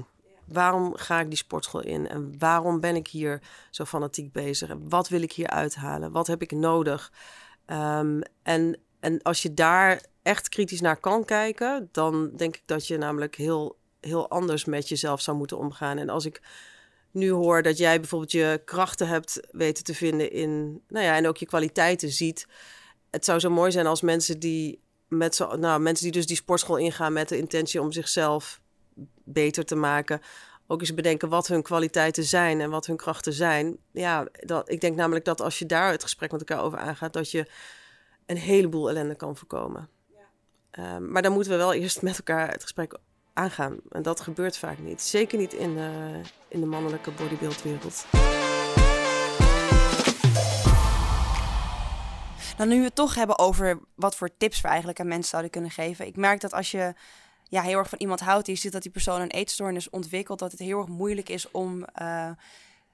Waarom ga ik die sportschool in? En waarom ben ik hier zo fanatiek bezig? En wat wil ik hier uithalen? Wat heb ik nodig? Um, en, en als je daar echt kritisch naar kan kijken, dan denk ik dat je namelijk heel, heel anders met jezelf zou moeten omgaan. En als ik nu hoor dat jij bijvoorbeeld je krachten hebt weten te vinden in, nou ja, en ook je kwaliteiten ziet. Het zou zo mooi zijn als mensen die met zo, nou, mensen die dus die sportschool ingaan met de intentie om zichzelf beter te maken. Ook eens bedenken wat hun kwaliteiten zijn en wat hun krachten zijn. Ja, dat, ik denk namelijk dat als je daar het gesprek met elkaar over aangaat, dat je een heleboel ellende kan voorkomen. Ja. Um, maar dan moeten we wel eerst met elkaar het gesprek aangaan. En dat gebeurt vaak niet. Zeker niet in de, in de mannelijke bodybuildwereld. Nou, nu we het toch hebben over wat voor tips we eigenlijk aan mensen zouden kunnen geven. Ik merk dat als je ja, heel erg van iemand houdt die ziet dat die persoon een eetstoornis ontwikkelt, dat het heel erg moeilijk is om uh,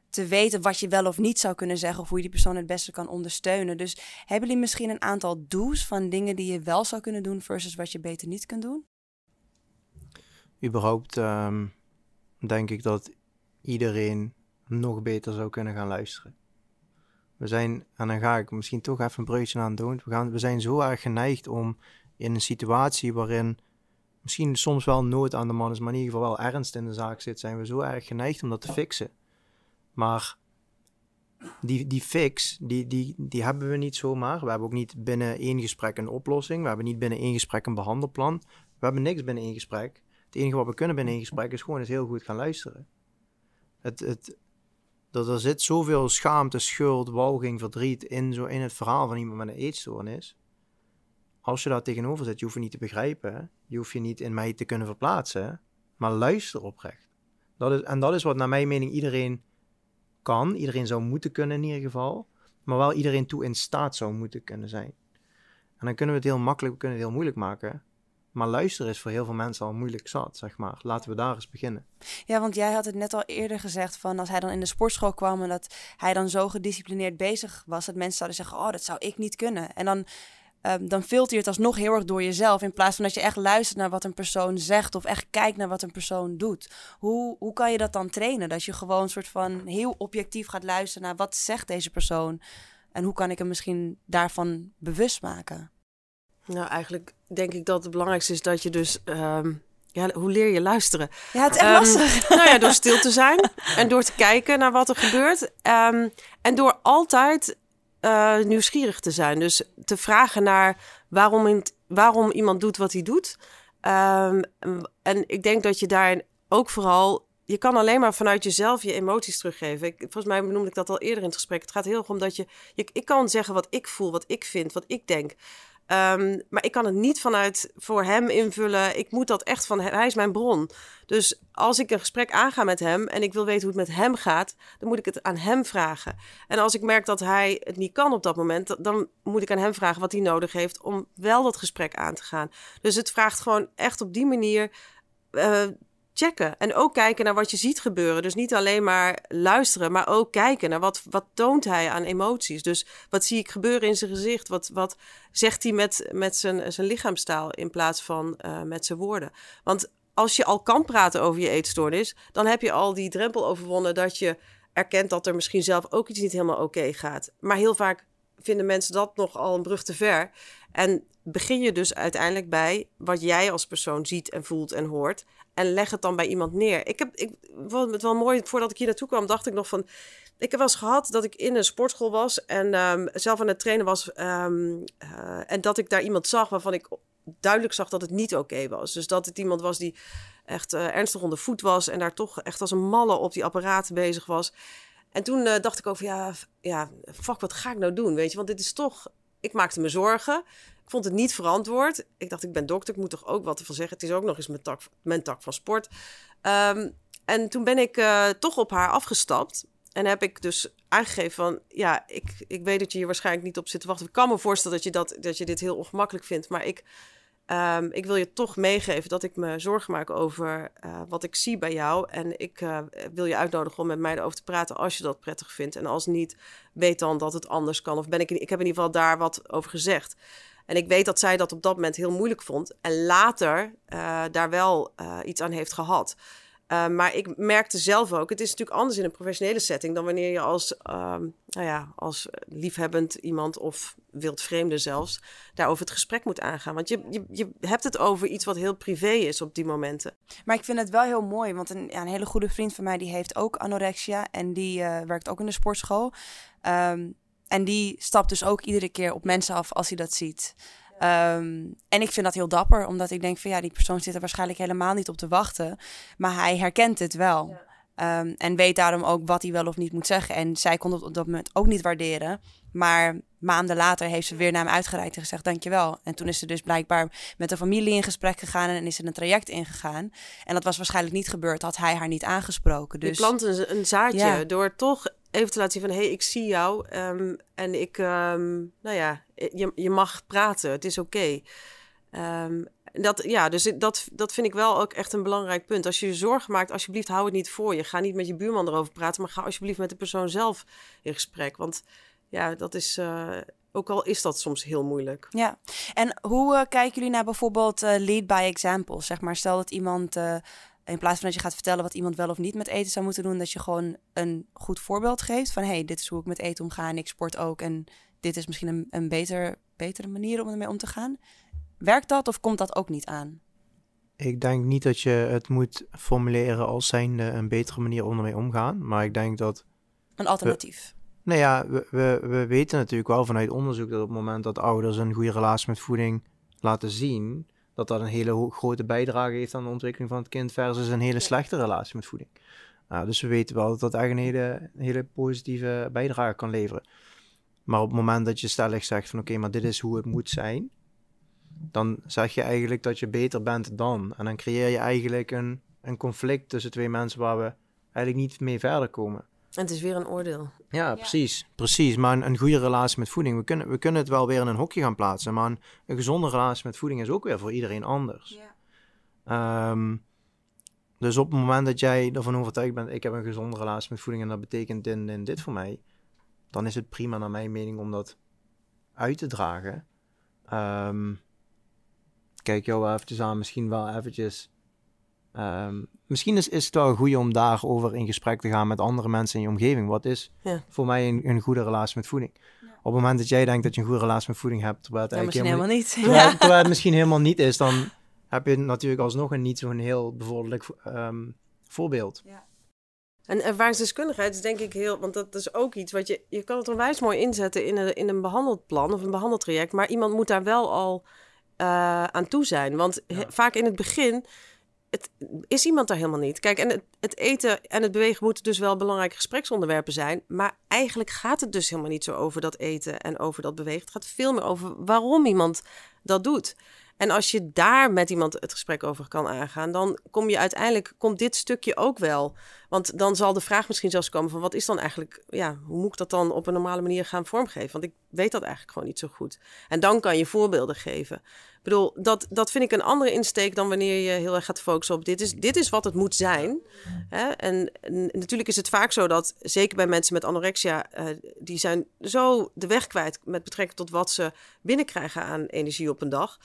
te weten wat je wel of niet zou kunnen zeggen of hoe je die persoon het beste kan ondersteunen. Dus hebben jullie misschien een aantal do's van dingen die je wel zou kunnen doen versus wat je beter niet kunt doen? Überhaupt um, denk ik dat iedereen nog beter zou kunnen gaan luisteren. We zijn, en dan ga ik misschien toch even een breukje aan doen. We, gaan, we zijn zo erg geneigd om in een situatie waarin misschien soms wel nood aan de man is, maar in ieder geval wel ernst in de zaak zit, zijn we zo erg geneigd om dat te fixen. Maar die, die fix, die, die, die hebben we niet zomaar. We hebben ook niet binnen één gesprek een oplossing. We hebben niet binnen één gesprek een behandelplan. We hebben niks binnen één gesprek. Het enige wat we kunnen binnen één gesprek is gewoon eens heel goed gaan luisteren. Het, het, dat er zit zoveel schaamte, schuld, walging, verdriet in, zo in het verhaal van iemand met een eetstoornis als je daar tegenover zit, je hoeft je niet te begrijpen. Je hoeft je niet in mij te kunnen verplaatsen. Maar luister oprecht. Dat is, en dat is wat naar mijn mening iedereen kan. Iedereen zou moeten kunnen in ieder geval. Maar wel iedereen toe in staat zou moeten kunnen zijn. En dan kunnen we het heel makkelijk, we kunnen het heel moeilijk maken. Maar luisteren is voor heel veel mensen al moeilijk zat, zeg maar. Laten we daar eens beginnen. Ja, want jij had het net al eerder gezegd van als hij dan in de sportschool kwam en dat hij dan zo gedisciplineerd bezig was, dat mensen zouden zeggen, oh, dat zou ik niet kunnen. En dan, um, dan filter je het alsnog heel erg door jezelf, in plaats van dat je echt luistert naar wat een persoon zegt of echt kijkt naar wat een persoon doet. Hoe, hoe kan je dat dan trainen? Dat je gewoon een soort van heel objectief gaat luisteren naar wat zegt deze persoon en hoe kan ik hem misschien daarvan bewust maken? Nou, eigenlijk denk ik dat het belangrijkste is dat je dus. Ehm, ja, hoe leer je luisteren? Ja, het is echt um, lastig. Nou ja, door stil te zijn en door te kijken naar wat er gebeurt. En door altijd uh, nieuwsgierig te zijn. Dus te vragen naar waarom, waarom iemand doet wat hij doet. en ik denk dat je daarin ook vooral je kan alleen maar vanuit jezelf je emoties teruggeven. Ik, volgens mij noemde ik dat al eerder in het gesprek. Het gaat heel erg om dat je, Ik kan zeggen wat ik voel, wat ik vind, wat ik denk. Um, maar ik kan het niet vanuit voor hem invullen. Ik moet dat echt van hij is mijn bron. Dus als ik een gesprek aanga met hem en ik wil weten hoe het met hem gaat, dan moet ik het aan hem vragen. En als ik merk dat hij het niet kan op dat moment, dan moet ik aan hem vragen wat hij nodig heeft om wel dat gesprek aan te gaan. Dus het vraagt gewoon echt op die manier. Uh, checken. En ook kijken naar wat je ziet gebeuren. Dus niet alleen maar luisteren, maar ook kijken naar wat, wat toont hij aan emoties. Dus wat zie ik gebeuren in zijn gezicht? Wat, wat zegt hij met, met zijn, zijn lichaamstaal in plaats van uh, met zijn woorden? Want als je al kan praten over je eetstoornis, dan heb je al die drempel overwonnen dat je erkent dat er misschien zelf ook iets niet helemaal oké gaat. Maar heel vaak vinden mensen dat nogal een brug te ver. En begin je dus uiteindelijk bij wat jij als persoon ziet en voelt en hoort. En leg het dan bij iemand neer. Ik heb, ik, wat het wel mooi, voordat ik hier naartoe kwam, dacht ik nog van. Ik heb wel gehad dat ik in een sportschool was en um, zelf aan het trainen was. Um, uh, en dat ik daar iemand zag waarvan ik duidelijk zag dat het niet oké was. Dus dat het iemand was die echt uh, ernstig onder voet was en daar toch echt als een malle op die apparaten bezig was. En toen uh, dacht ik over, ja, ja, fuck, wat ga ik nou doen? Weet je, want dit is toch. Ik maakte me zorgen. Ik vond het niet verantwoord. Ik dacht, ik ben dokter, ik moet toch ook wat ervan zeggen. Het is ook nog eens mijn tak, mijn tak van sport. Um, en toen ben ik uh, toch op haar afgestapt. En heb ik dus aangegeven van, ja, ik, ik weet dat je hier waarschijnlijk niet op zit te wachten. Ik kan me voorstellen dat je, dat, dat je dit heel ongemakkelijk vindt. Maar ik Um, ik wil je toch meegeven dat ik me zorgen maak over uh, wat ik zie bij jou. En ik uh, wil je uitnodigen om met mij erover te praten als je dat prettig vindt. En als niet, weet dan dat het anders kan. Of ben ik, ik heb in ieder geval daar wat over gezegd. En ik weet dat zij dat op dat moment heel moeilijk vond. En later uh, daar wel iets aan heeft gehad. Uh, maar ik merkte zelf ook, het is natuurlijk anders in een professionele setting dan wanneer je als, uh, nou ja, als liefhebbend iemand of wildvreemde zelfs daarover het gesprek moet aangaan. Want je, je, je hebt het over iets wat heel privé is op die momenten. Maar ik vind het wel heel mooi, want een, ja, een hele goede vriend van mij die heeft ook anorexia en die uh, werkt ook in de sportschool. Um, en die stapt dus ook iedere keer op mensen af als hij dat ziet. Um, en ik vind dat heel dapper, omdat ik denk van ja, die persoon zit er waarschijnlijk helemaal niet op te wachten. Maar hij herkent het wel. Ja. Um, en weet daarom ook wat hij wel of niet moet zeggen. En zij kon het op dat moment ook niet waarderen. Maar maanden later heeft ze weer naar hem uitgereikt en gezegd dankjewel. En toen is ze dus blijkbaar met de familie in gesprek gegaan en is er een traject ingegaan. En dat was waarschijnlijk niet gebeurd, had hij haar niet aangesproken. Dus... Je plant een, zaadje ja. door toch even te laten zien van... hé, hey, ik zie jou um, en ik... Um, nou ja, je, je mag praten, het is oké. Um, dat, ja, dus dat, dat vind ik wel ook echt een belangrijk punt. Als je je zorgen maakt, alsjeblieft hou het niet voor je. Ga niet met je buurman erover praten, maar ga alsjeblieft met de persoon zelf in gesprek. Want ja, dat is... Uh, ook al is dat soms heel moeilijk. Ja, en hoe uh, kijken jullie naar bijvoorbeeld lead by example? Zeg maar, stel dat iemand in plaats van dat je gaat vertellen wat iemand wel of niet met eten zou moeten doen, dat je gewoon een goed voorbeeld geeft van hey, dit is hoe ik met eten omga en ik sport ook en dit is misschien een, een beter, betere manier om ermee om te gaan. Werkt dat of komt dat ook niet aan? Ik denk niet dat je het moet formuleren als zijnde een betere manier om ermee omgaan, maar ik denk dat... Een alternatief. We, nou ja, we, we, we weten natuurlijk wel vanuit onderzoek dat op het moment dat ouders een goede relatie met voeding laten zien, dat dat een hele grote bijdrage heeft aan de ontwikkeling van het kind versus een hele slechte relatie met voeding. Nou, dus we weten wel dat dat echt een hele, hele positieve bijdrage kan leveren. Maar op het moment dat je stellig zegt van oké, maar dit is hoe het moet zijn, dan zeg je eigenlijk dat je beter bent dan. En dan creëer je eigenlijk een, een conflict tussen twee mensen waar we eigenlijk niet mee verder komen. En het is weer een oordeel. Ja, precies. Precies. Maar een, een, goede relatie met voeding, we kunnen, we kunnen het wel weer in een hokje gaan plaatsen. Maar een, een gezonde relatie met voeding is ook weer voor iedereen anders. Ja. Um, dus op het moment dat jij ervan overtuigd bent, ik heb een gezonde relatie met voeding en dat betekent in, in dit voor mij, dan is het prima naar mijn mening om dat uit te dragen. Um, kijk jou wel eventjes aan, misschien wel eventjes. Um, misschien is, is het wel goed om daarover in gesprek te gaan met andere mensen in je omgeving. Wat is ja. voor mij een, een, goede relatie met voeding? Ja. Op het moment dat jij denkt dat je een goede relatie met voeding hebt, terwijl het ja, misschien helemaal, niet. Terwijl, terwijl, het misschien helemaal niet is, dan heb je natuurlijk alsnog een niet zo'n heel bevorderlijk um, voorbeeld. Ja. En ervaringsdeskundigheid is denk ik heel, want dat is ook iets wat je, je kan het onwijs mooi inzetten in een, in een behandelplan of een behandeltraject, maar iemand moet daar wel al uh, aan toe zijn. Want vaak in het begin het, is iemand daar helemaal niet. Kijk, en het, het, eten en het bewegen moeten dus wel belangrijke gespreksonderwerpen zijn. Maar eigenlijk gaat het dus helemaal niet zo over dat eten en over dat bewegen. Het gaat veel meer over waarom iemand dat doet. En als je daar met iemand het gesprek over kan aangaan, dan kom je uiteindelijk, komt dit stukje ook wel. Want dan zal de vraag misschien zelfs komen van wat is dan eigenlijk, ja, hoe moet ik dat dan op een normale manier gaan vormgeven? Want ik weet dat eigenlijk gewoon niet zo goed. En dan kan je voorbeelden geven. Ik bedoel, dat, dat vind ik een andere insteek dan wanneer je heel erg gaat focussen op dit is, dit is wat het moet zijn. Hè? En, natuurlijk is het vaak zo dat, zeker bij mensen met anorexia, uh, die zijn zo de weg kwijt met betrekking tot wat ze binnenkrijgen aan energie op een dag.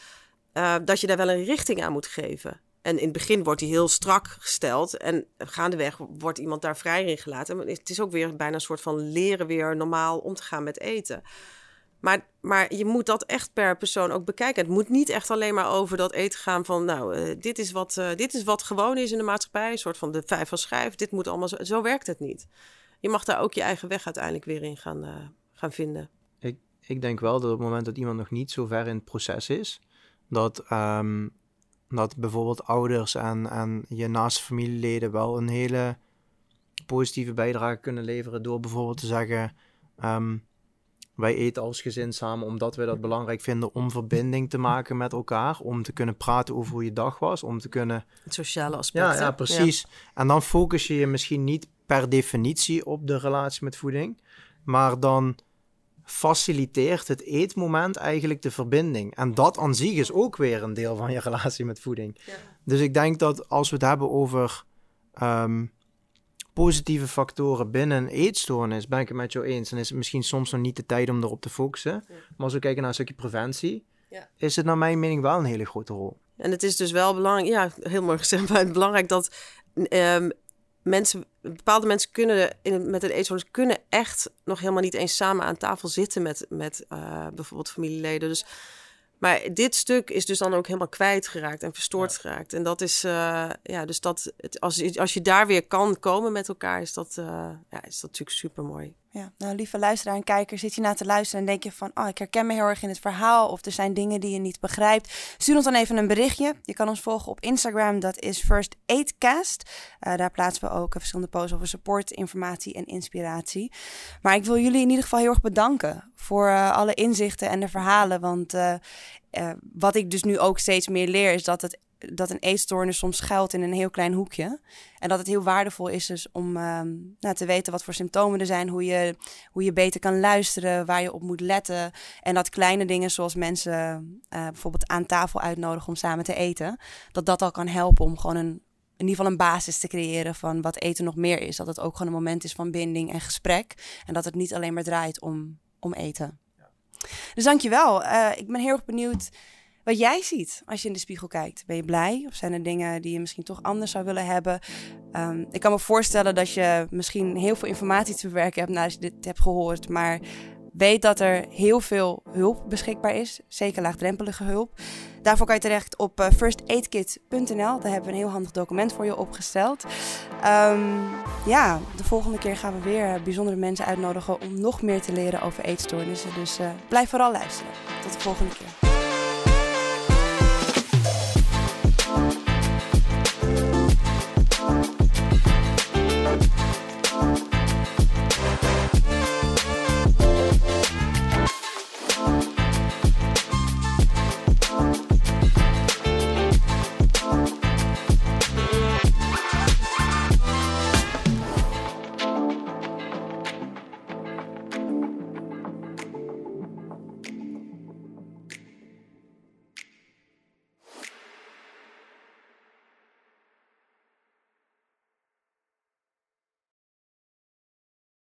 Uh, dat je daar wel een richting aan moet geven. En in het begin wordt die heel strak gesteld. En gaandeweg wordt iemand daar vrij in gelaten. Het is ook weer bijna een soort van leren weer normaal om te gaan met eten. Maar, maar je moet dat echt per persoon ook bekijken. Het moet niet echt alleen maar over dat eten gaan van... nou, uh, dit, is wat, uh, dit is wat gewoon is in de maatschappij. Een soort van de vijf van schrijf. Dit moet allemaal zo, zo werkt het niet. Je mag daar ook je eigen weg uiteindelijk weer in gaan, gaan vinden. Ik, ik denk wel dat op het moment dat iemand nog niet zo ver in het proces is dat, um, dat bijvoorbeeld ouders en, en je naaste familieleden wel een hele positieve bijdrage kunnen leveren door bijvoorbeeld te zeggen: um, wij eten als gezin samen omdat we dat belangrijk vinden om verbinding te maken met elkaar, om te kunnen praten over hoe je dag was, om te kunnen. Het sociale aspect. Ja, ja precies. En dan focus je je misschien niet per definitie op de relatie met voeding, maar dan faciliteert het eetmoment eigenlijk de verbinding. En dat aan zich is ook weer een deel van je relatie met voeding. Ja. Dus ik denk dat als we het hebben over um, positieve factoren binnen een eetstoornis, ben ik het met jou eens. Dan is het misschien soms nog niet de tijd om erop te focussen. Maar als we kijken naar een stukje preventie, ja. is het naar mijn mening wel een hele grote rol. En het is dus wel belangrijk, ja, heel mooi gezegd, maar belangrijk dat um, mensen, bepaalde mensen kunnen in, met een eetstoornis kunnen echt nog helemaal niet eens samen aan tafel zitten met, met uh, bijvoorbeeld familieleden. Dus, maar dit stuk is dus dan ook helemaal kwijtgeraakt en verstoord geraakt. En dat is, uh, ja, dus dat, het, als, je, als je daar weer kan komen met elkaar, is dat, uh, ja, is dat natuurlijk super mooi. Ja, nou lieve luisteraar en kijker, zit je na te luisteren en denk je van, oh, ik herken me heel erg in het verhaal of er zijn dingen die je niet begrijpt. Stuur ons dan even een berichtje. Je kan ons volgen op Instagram, dat is First Aidcast. Uh, daar plaatsen we ook verschillende posts over support, informatie en inspiratie. Maar ik wil jullie in ieder geval heel erg bedanken voor uh, alle inzichten en de verhalen, want uh, wat ik dus nu ook steeds meer leer is dat het dat een eetstoornis soms schuilt in een heel klein hoekje. En dat het heel waardevol is dus om uh, nou, te weten wat voor symptomen er zijn, hoe je, hoe je beter kan luisteren, waar je op moet letten. En dat kleine dingen zoals mensen uh, bijvoorbeeld aan tafel uitnodigen om samen te eten, dat dat al kan helpen om gewoon een, in ieder geval een basis te creëren van wat eten nog meer is. Dat het ook gewoon een moment is van binding en gesprek. En dat het niet alleen maar draait om, om eten. Ja. Dus dankjewel. Uh, ik ben heel erg benieuwd wat jij ziet als je in de spiegel kijkt. Ben je blij of zijn er dingen die je misschien toch anders zou willen hebben? Um, ik kan me voorstellen dat je misschien heel veel informatie te bewerken hebt nadat je dit hebt gehoord, maar weet dat er heel veel hulp beschikbaar is, zeker laagdrempelige hulp. Daarvoor kan je terecht op uh, firstaidkit.nl. Daar hebben we een heel handig document voor je opgesteld. Um, ja, de volgende keer gaan we weer bijzondere mensen uitnodigen om nog meer te leren over eetstoornissen. Dus uh, blijf vooral luisteren. Tot de volgende keer.